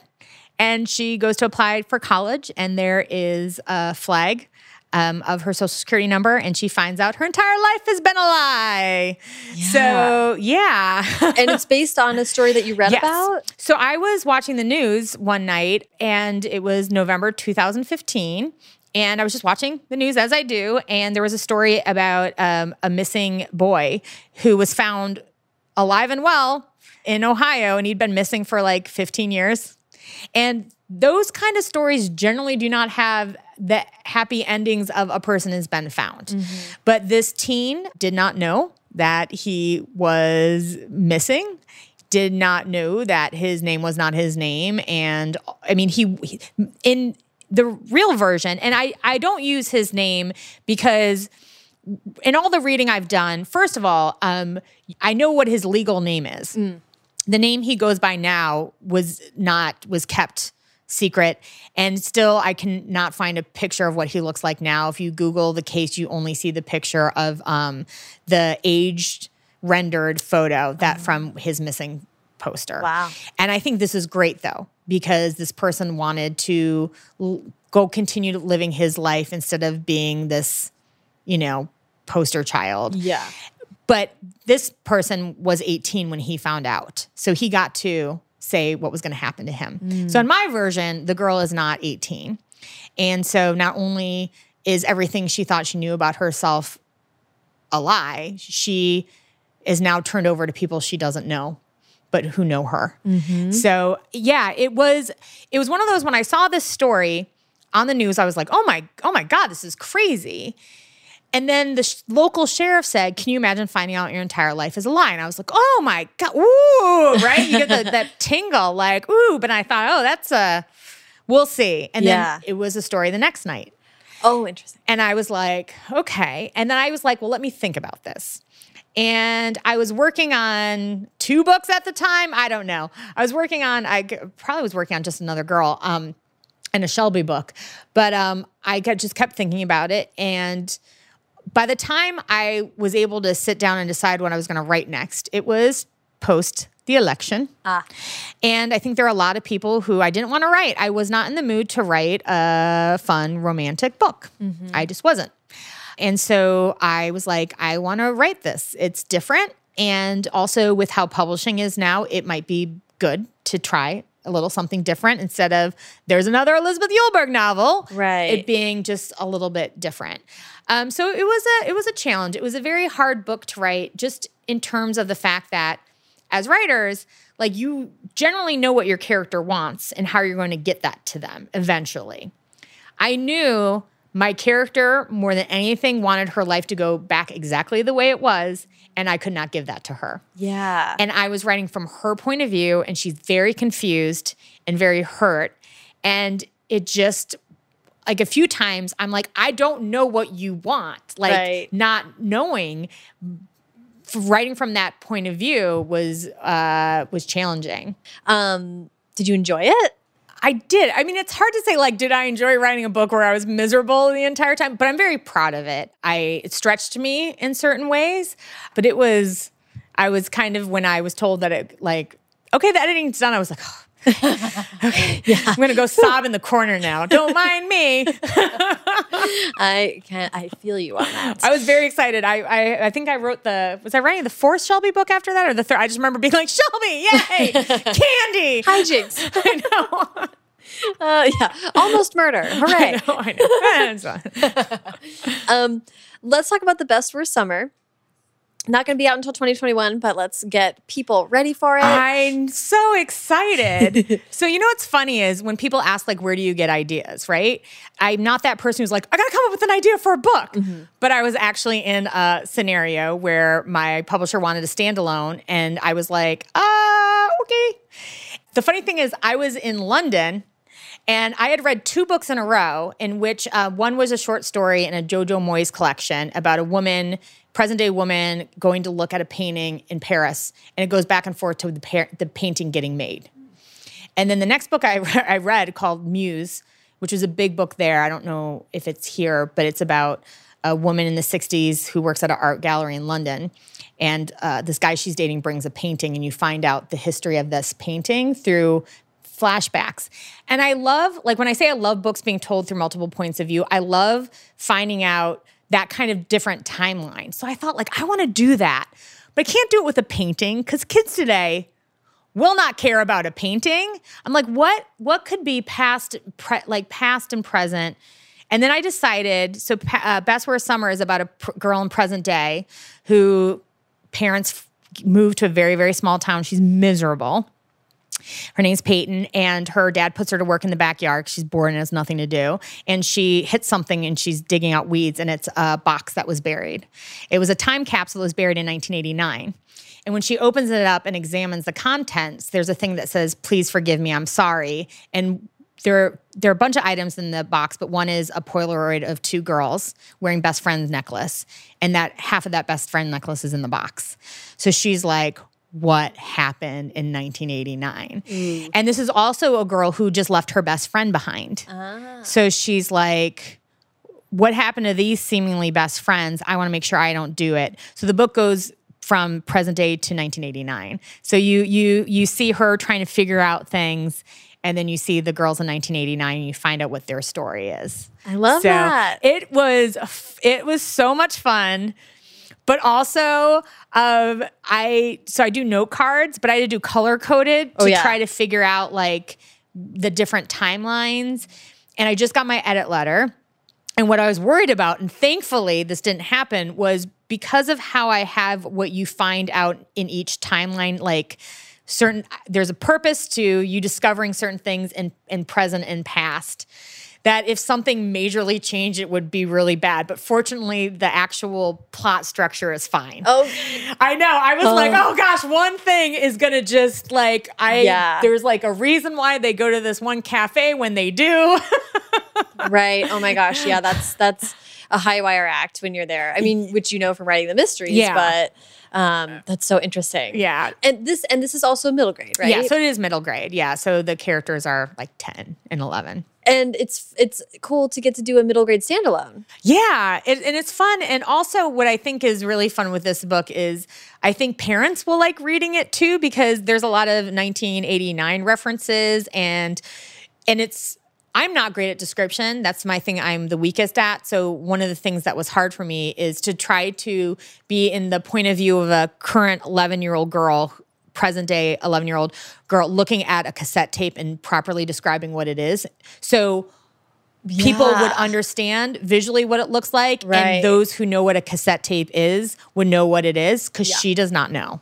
and she goes to apply for college, and there is a flag um, of her social security number, and she finds out her entire life has been a lie. Yeah. So, yeah. and it's based on a story that you read yes. about? So, I was watching the news one night, and it was November 2015. And I was just watching the news as I do, and there was a story about um, a missing boy who was found alive and well in Ohio, and he'd been missing for like 15 years. And those kind of stories generally do not have the happy endings of a person has been found. Mm-hmm. But this teen did not know that he was missing did not know that his name was not his name and i mean he, he in the real version and i i don't use his name because in all the reading I've done, first of all, um, I know what his legal name is. Mm the name he goes by now was not was kept secret. And still i can not find a picture of what he looks like now. If you google the case you only see the picture of um, the aged rendered photo that mm from his missing poster. Wow. And i think this is great though because this person wanted to l- go continue living his life instead of being this you know poster child. Yeah but this person was 18 when he found out. So he got to say what was going to happen to him. Mm. So in my version, the girl is not 18. And so not only is everything she thought she knew about herself a lie, she is now turned over to people she doesn't know but who know her. Mm-hmm. So, yeah, it was it was one of those when I saw this story on the news I was like, "Oh my oh my god, this is crazy." And then the sh- local sheriff said, Can you imagine finding out your entire life is a lie? And I was like, Oh my God, ooh, right? You get the, that tingle, like, ooh. But I thought, Oh, that's a, we'll see. And yeah. then it was a story the next night. Oh, interesting. And I was like, okay. And then I was like, well, let me think about this. And I was working on two books at the time. I don't know. I was working on, I probably was working on just another girl um, and a Shelby book. But um, I just kept thinking about it. And by the time I was able to sit down and decide what I was going to write next, it was post the election. Ah. And I think there are a lot of people who I didn't want to write. I was not in the mood to write a fun romantic book. I just wasn't. And so I was like, I want to write this. It's different. And also, with how publishing is now, it might be good to try a little something different instead of there's another Elizabeth Eulberg novel. Right. It being just a little bit different. Um, so it was a it was a challenge. It was a very hard book to write, just in terms of the fact that as writers, like you generally know what your character wants and how you're going to get that to them eventually. I knew my character, more than anything, wanted her life to go back exactly the way it was, and I could not give that to her. Yeah. And I was writing from her point of view, and she's very confused and very hurt. And it just, like a few times, I'm like, I don't know what you want. Like, Right. not knowing. Writing from that point of view was uh, was challenging. um, did you enjoy it? I did. I mean, it's hard to say like, did I enjoy writing a book where I was miserable the entire time? But I'm very proud of it. I it stretched me in certain ways, but it was. I was kind of when I was told that it like, okay, the editing's done. I was like, oh, okay, I'm gonna go sob in the corner now. Don't mind me. I can I feel you on that. I was very excited. I, I I think I wrote the was I writing the fourth Shelby book after that or the third? I just remember being like Shelby, yay, candy. Hijinks. I know. Uh, yeah. Almost murder. Hooray. I know. I know. Um, let's talk about the best worst summer. Not going to be out until 2021, but let's get people ready for it. I'm so excited. so you know what's funny is when people ask like where do you get ideas, right? I'm not that person who's like I got to come up with an idea for a book. But I was actually in a scenario where my publisher wanted a standalone and I was like, "Uh, okay." The funny thing is I was in London and I had read two books in a row, in which uh, one was a short story in a Jojo Moyes collection about a woman, present day woman, going to look at a painting in Paris, and it goes back and forth to the, the painting getting made. And then the next book I, I read called Muse, which was a big book there. I don't know if it's here, but it's about a woman in the 60s who works at an art gallery in London. And uh, this guy she's dating brings a painting, and you find out the history of this painting through flashbacks. And I love, like, when I say I love books being told through multiple points of view, I love finding out that kind of different timeline. So I thought, like, I want to do that, but I can't do it with a painting because kids today, will not care about a painting. I'm like, what? What could be past, pre- like past and present? And then I decided. So, uh, Best Worst Summer is about a pr- girl in present day who parents f- moved to a very very small town. She's miserable. Her name's Peyton, and her dad puts her to work in the backyard. She's bored and has nothing to do. And she hits something and she's digging out weeds, and it's a box that was buried. It was a time capsule that was buried in 1989. And when she opens it up and examines the contents, there's a thing that says, Please forgive me, I'm sorry. And there, there are a bunch of items in the box, but one is a Polaroid of two girls wearing best friend's necklace. And that half of that best friend necklace is in the box. So she's like, what happened in 1989? Mm. And this is also a girl who just left her best friend behind. Ah. So she's like, what happened to these seemingly best friends? I want to make sure I don't do it. So the book goes from present day to 1989. So you you you see her trying to figure out things and then you see the girls in 1989 and you find out what their story is. I love so that. It was it was so much fun. But also, um, I so I do note cards, but I had to do color coded to Oh, yeah. try to figure out like the different timelines. And I just got my edit letter. And what I was worried about, and thankfully this didn't happen, was because of how I have what you find out in each timeline, like certain there's a purpose to you discovering certain things in, in present and past that if something majorly changed, it would be really bad. But fortunately, the actual plot structure is fine. Oh, I know. I was oh. like, oh gosh, one thing is gonna just like I Yeah. there's like a reason why they go to this one cafe when they do. right. Oh my gosh. Yeah, that's that's a high wire act when you're there. I mean, which you know from writing the mysteries, Yeah. but um, that's so interesting. yeah. And this and this is also middle grade, right? Yeah, so it is middle grade. Yeah, so the characters are like 10 and 11. and it's it's cool to get to do a middle grade standalone. Yeah, it, and it's fun. And also, what I think is really fun with this book is I think parents will like reading it too because there's a lot of 1989 references and and it's I'm not great at description. That's my thing I'm the weakest at. So one of the things that was hard for me is to try to be in the point of view of a current 11-year-old girl present day 11 year old girl looking at a cassette tape and properly describing what it is. So people would understand visually what it looks like Right. and those who know what a cassette tape is would know what it is because Yeah. she does not know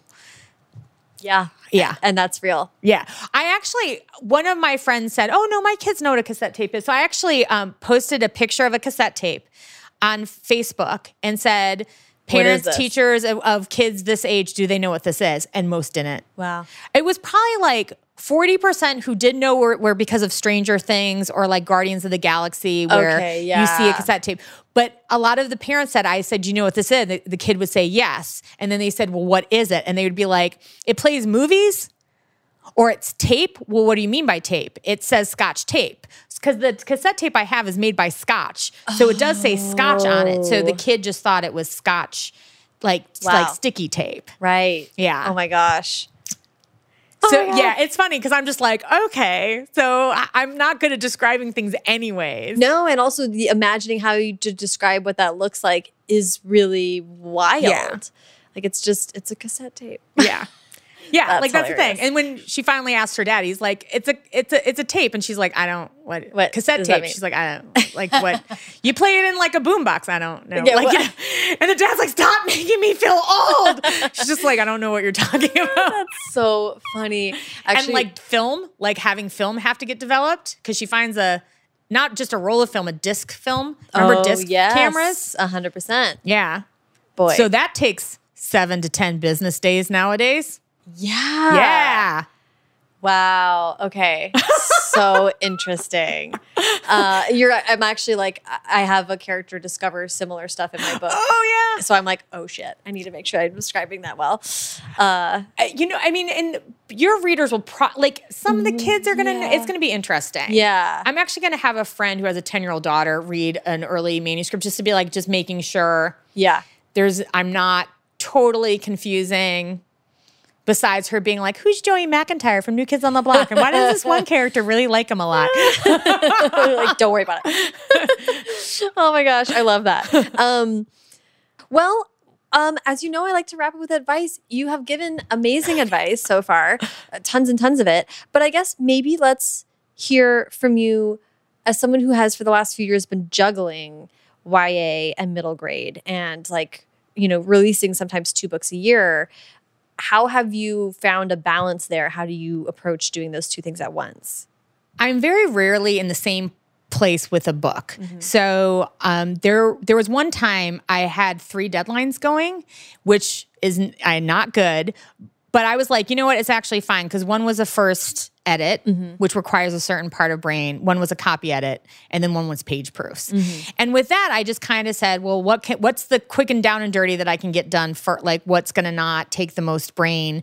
Yeah. Yeah. And that's real. yeah i actually one of my friends said oh no my kids know what a cassette tape is so i actually um, posted a picture of a cassette tape on facebook and said parents teachers of, of kids this age do they know what this is and most didn't Wow. it was probably like 40% who did know were, were because of Stranger Things or like Guardians of the Galaxy, where Okay, you see a cassette tape. But a lot of the parents said, I said, Do you know what this is? The, the kid would say yes. And then they said, Well, what is it? And they would be like, It plays movies or it's tape. Well, what do you mean by tape? It says Scotch tape. Because the cassette tape I have is made by Scotch. So it does say Scotch on it. So the Oh. kid just thought it was Scotch, like, Wow. like sticky tape. Right. Yeah. Oh my gosh. Oh so Oh yeah, it's funny because I'm just like, okay, so I- I'm not good at describing things anyways. No, and also the imagining how you to describe what that looks like is really wild. Yeah. Like it's just it's a cassette tape. Yeah. Yeah, That's like that's the thing. And when she finally asked her dad, he's like, "It's a, it's a, it's a tape," and she's like, "I don't what, What cassette tape." She's like, "I don't like what you play it in like a boombox." I don't know. Yeah, like, what- you know, and the dad's like, "Stop making me feel old." she's just like, "I don't know what you're talking about." That's so funny. Actually, and like film, like having film have to get developed because she finds a not just a roll of film, a disc film. Remember oh, disc yes, cameras? A hundred percent. Yeah. Boy. So that takes seven to 10 business days nowadays. Yeah. Yeah. Wow. Okay. so interesting. Uh, you're. I'm actually like. I- have a character discover similar stuff in my book. Oh, yeah. So I'm like, oh shit, I need to make sure I'm describing that well. Uh, Uh, You know, I mean, and your readers will pro like some of the kids are gonna. Yeah. It's gonna be interesting. yeah. I'm actually gonna have a friend who has a 10 year old daughter read an early manuscript just to be like, just making sure yeah. there's. I'm not totally confusing. Besides her being like, "Who's Joey McIntyre from New Kids on the Block?" and why does this one character really like him a lot? like, don't worry about it. oh my gosh, I love that. Um, well, um, as you know, I like to wrap up with advice. You have given amazing advice so far, uh, tons and tons of it. But I guess maybe let's hear from you as someone who has for the last few years been juggling YA and middle grade and like, you know, releasing sometimes two books a year. How have you found a balance there? How do you approach doing those two things at once? I'm very rarely in the same place with a book. So um, there there was one time I had three deadlines going, which is I not good. But I was like, you know what? It's actually fine because one was a first edit, mm-hmm. which requires a certain part of brain. One was a copy edit, and then one was page proofs. Mm-hmm. And with that, I just kind of said, well, what can, what's the quick and down and dirty that I can get done for like what's going to not take the most brain?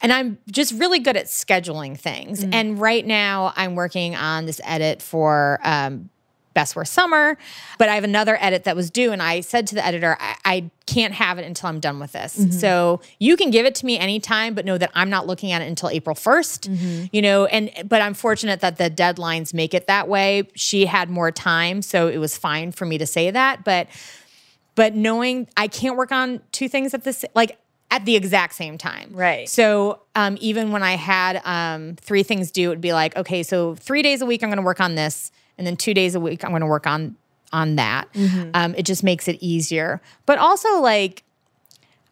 And I'm just really good at scheduling things. Mm-hmm. And right now, I'm working on this edit for. Um, Best Worst Summer, but I have another edit that was due, and I said to the editor, I, I can't have it until I'm done with this. So you can give it to me anytime, but know that I'm not looking at it until April 1st. You know, and but I'm fortunate that the deadlines make it that way. She had more time, so it was fine for me to say that. But but knowing I can't work on two things at this like at the exact same time. Right. So um, even when I had um, three things due, it would be like, okay, so three days a week I'm going to work on this, and then two days a week I'm going to work on on that. Mm-hmm. Um, it just makes it easier. But also like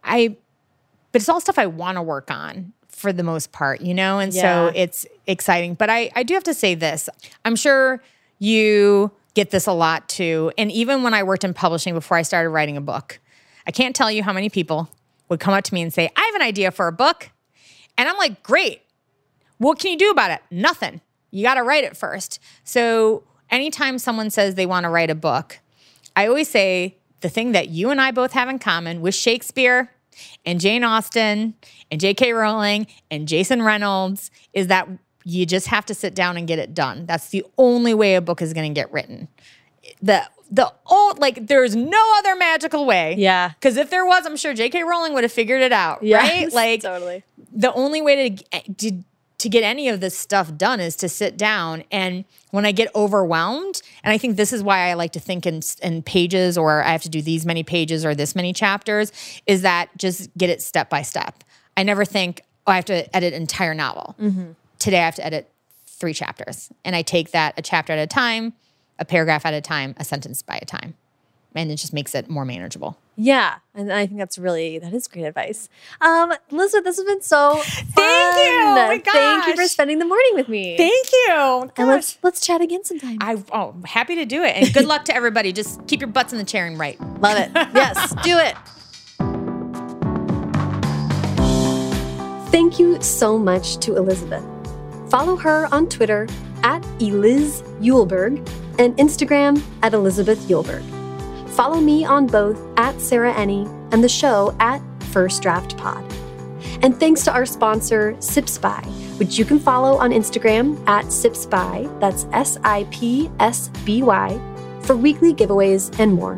I, but it's all stuff I want to work on for the most part, you know, and so it's exciting. But I I do have to say this. I'm sure you get this a lot too. And even when I worked in publishing before I started writing a book, I can't tell you how many people would come up to me and say, I have an idea for a book. And I'm like, great. What can you do about it? Nothing. You got to write it first. So anytime someone says they want to write a book, I always say the thing that you and I both have in common with Shakespeare and Jane Austen and J.K. Rowling and Jason Reynolds is that you just have to sit down and get it done. That's the only way a book is going to get written. The the old like there's no other magical way. Yeah. Because if there was, I'm sure J.K. Rowling would have figured it out. Yes, right? Like totally. the only way to, to to get any of this stuff done is to sit down. And when i get overwhelmed and i think this is why i like to think in, in pages or i have to do these many pages or this many chapters is that just get it step by step. I never think oh i have to edit an entire novel. Mm-hmm. Today i have to edit three chapters. And i take that a chapter at a time a paragraph at a time a sentence by a time. And it just makes it more manageable Yeah, and I think that's really that is great advice. Um, Elizabeth, this has been so fun. Thank you. Oh my Thank you for spending the morning with me. thank you and let's let's chat again sometime. I oh happy to do it and good luck to everybody. Just keep your butts in the chair and write. Love it. Yes, do it. Thank you so much to Elizabeth. Follow her on Twitter at Eliz Eulberg and Instagram at Elizabeth Eulberg. Follow me on both at Sarah Enni and the show at First Draft Pod. And thanks to our sponsor, Sips By, which you can follow on Instagram at Sips By, that's S I P S B Y, for weekly giveaways and more.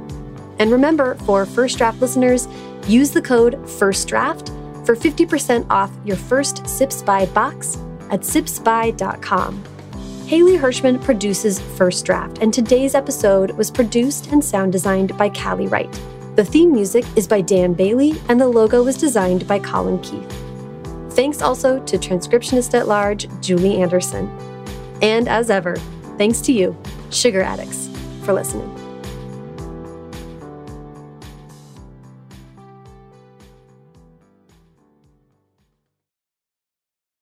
And remember, for First Draft listeners, use the code FIRSTDRAFT for 50% off your first Sips By box at sipsby.com. Haley Hirschman produces First Draft, and today's episode was produced and sound designed by Callie Wright. The theme music is by Dan Bailey, and the logo was designed by Colin Keith. Thanks also to transcriptionist at large, Julie Anderson. And as ever, thanks to you, Sugar Addicts, for listening.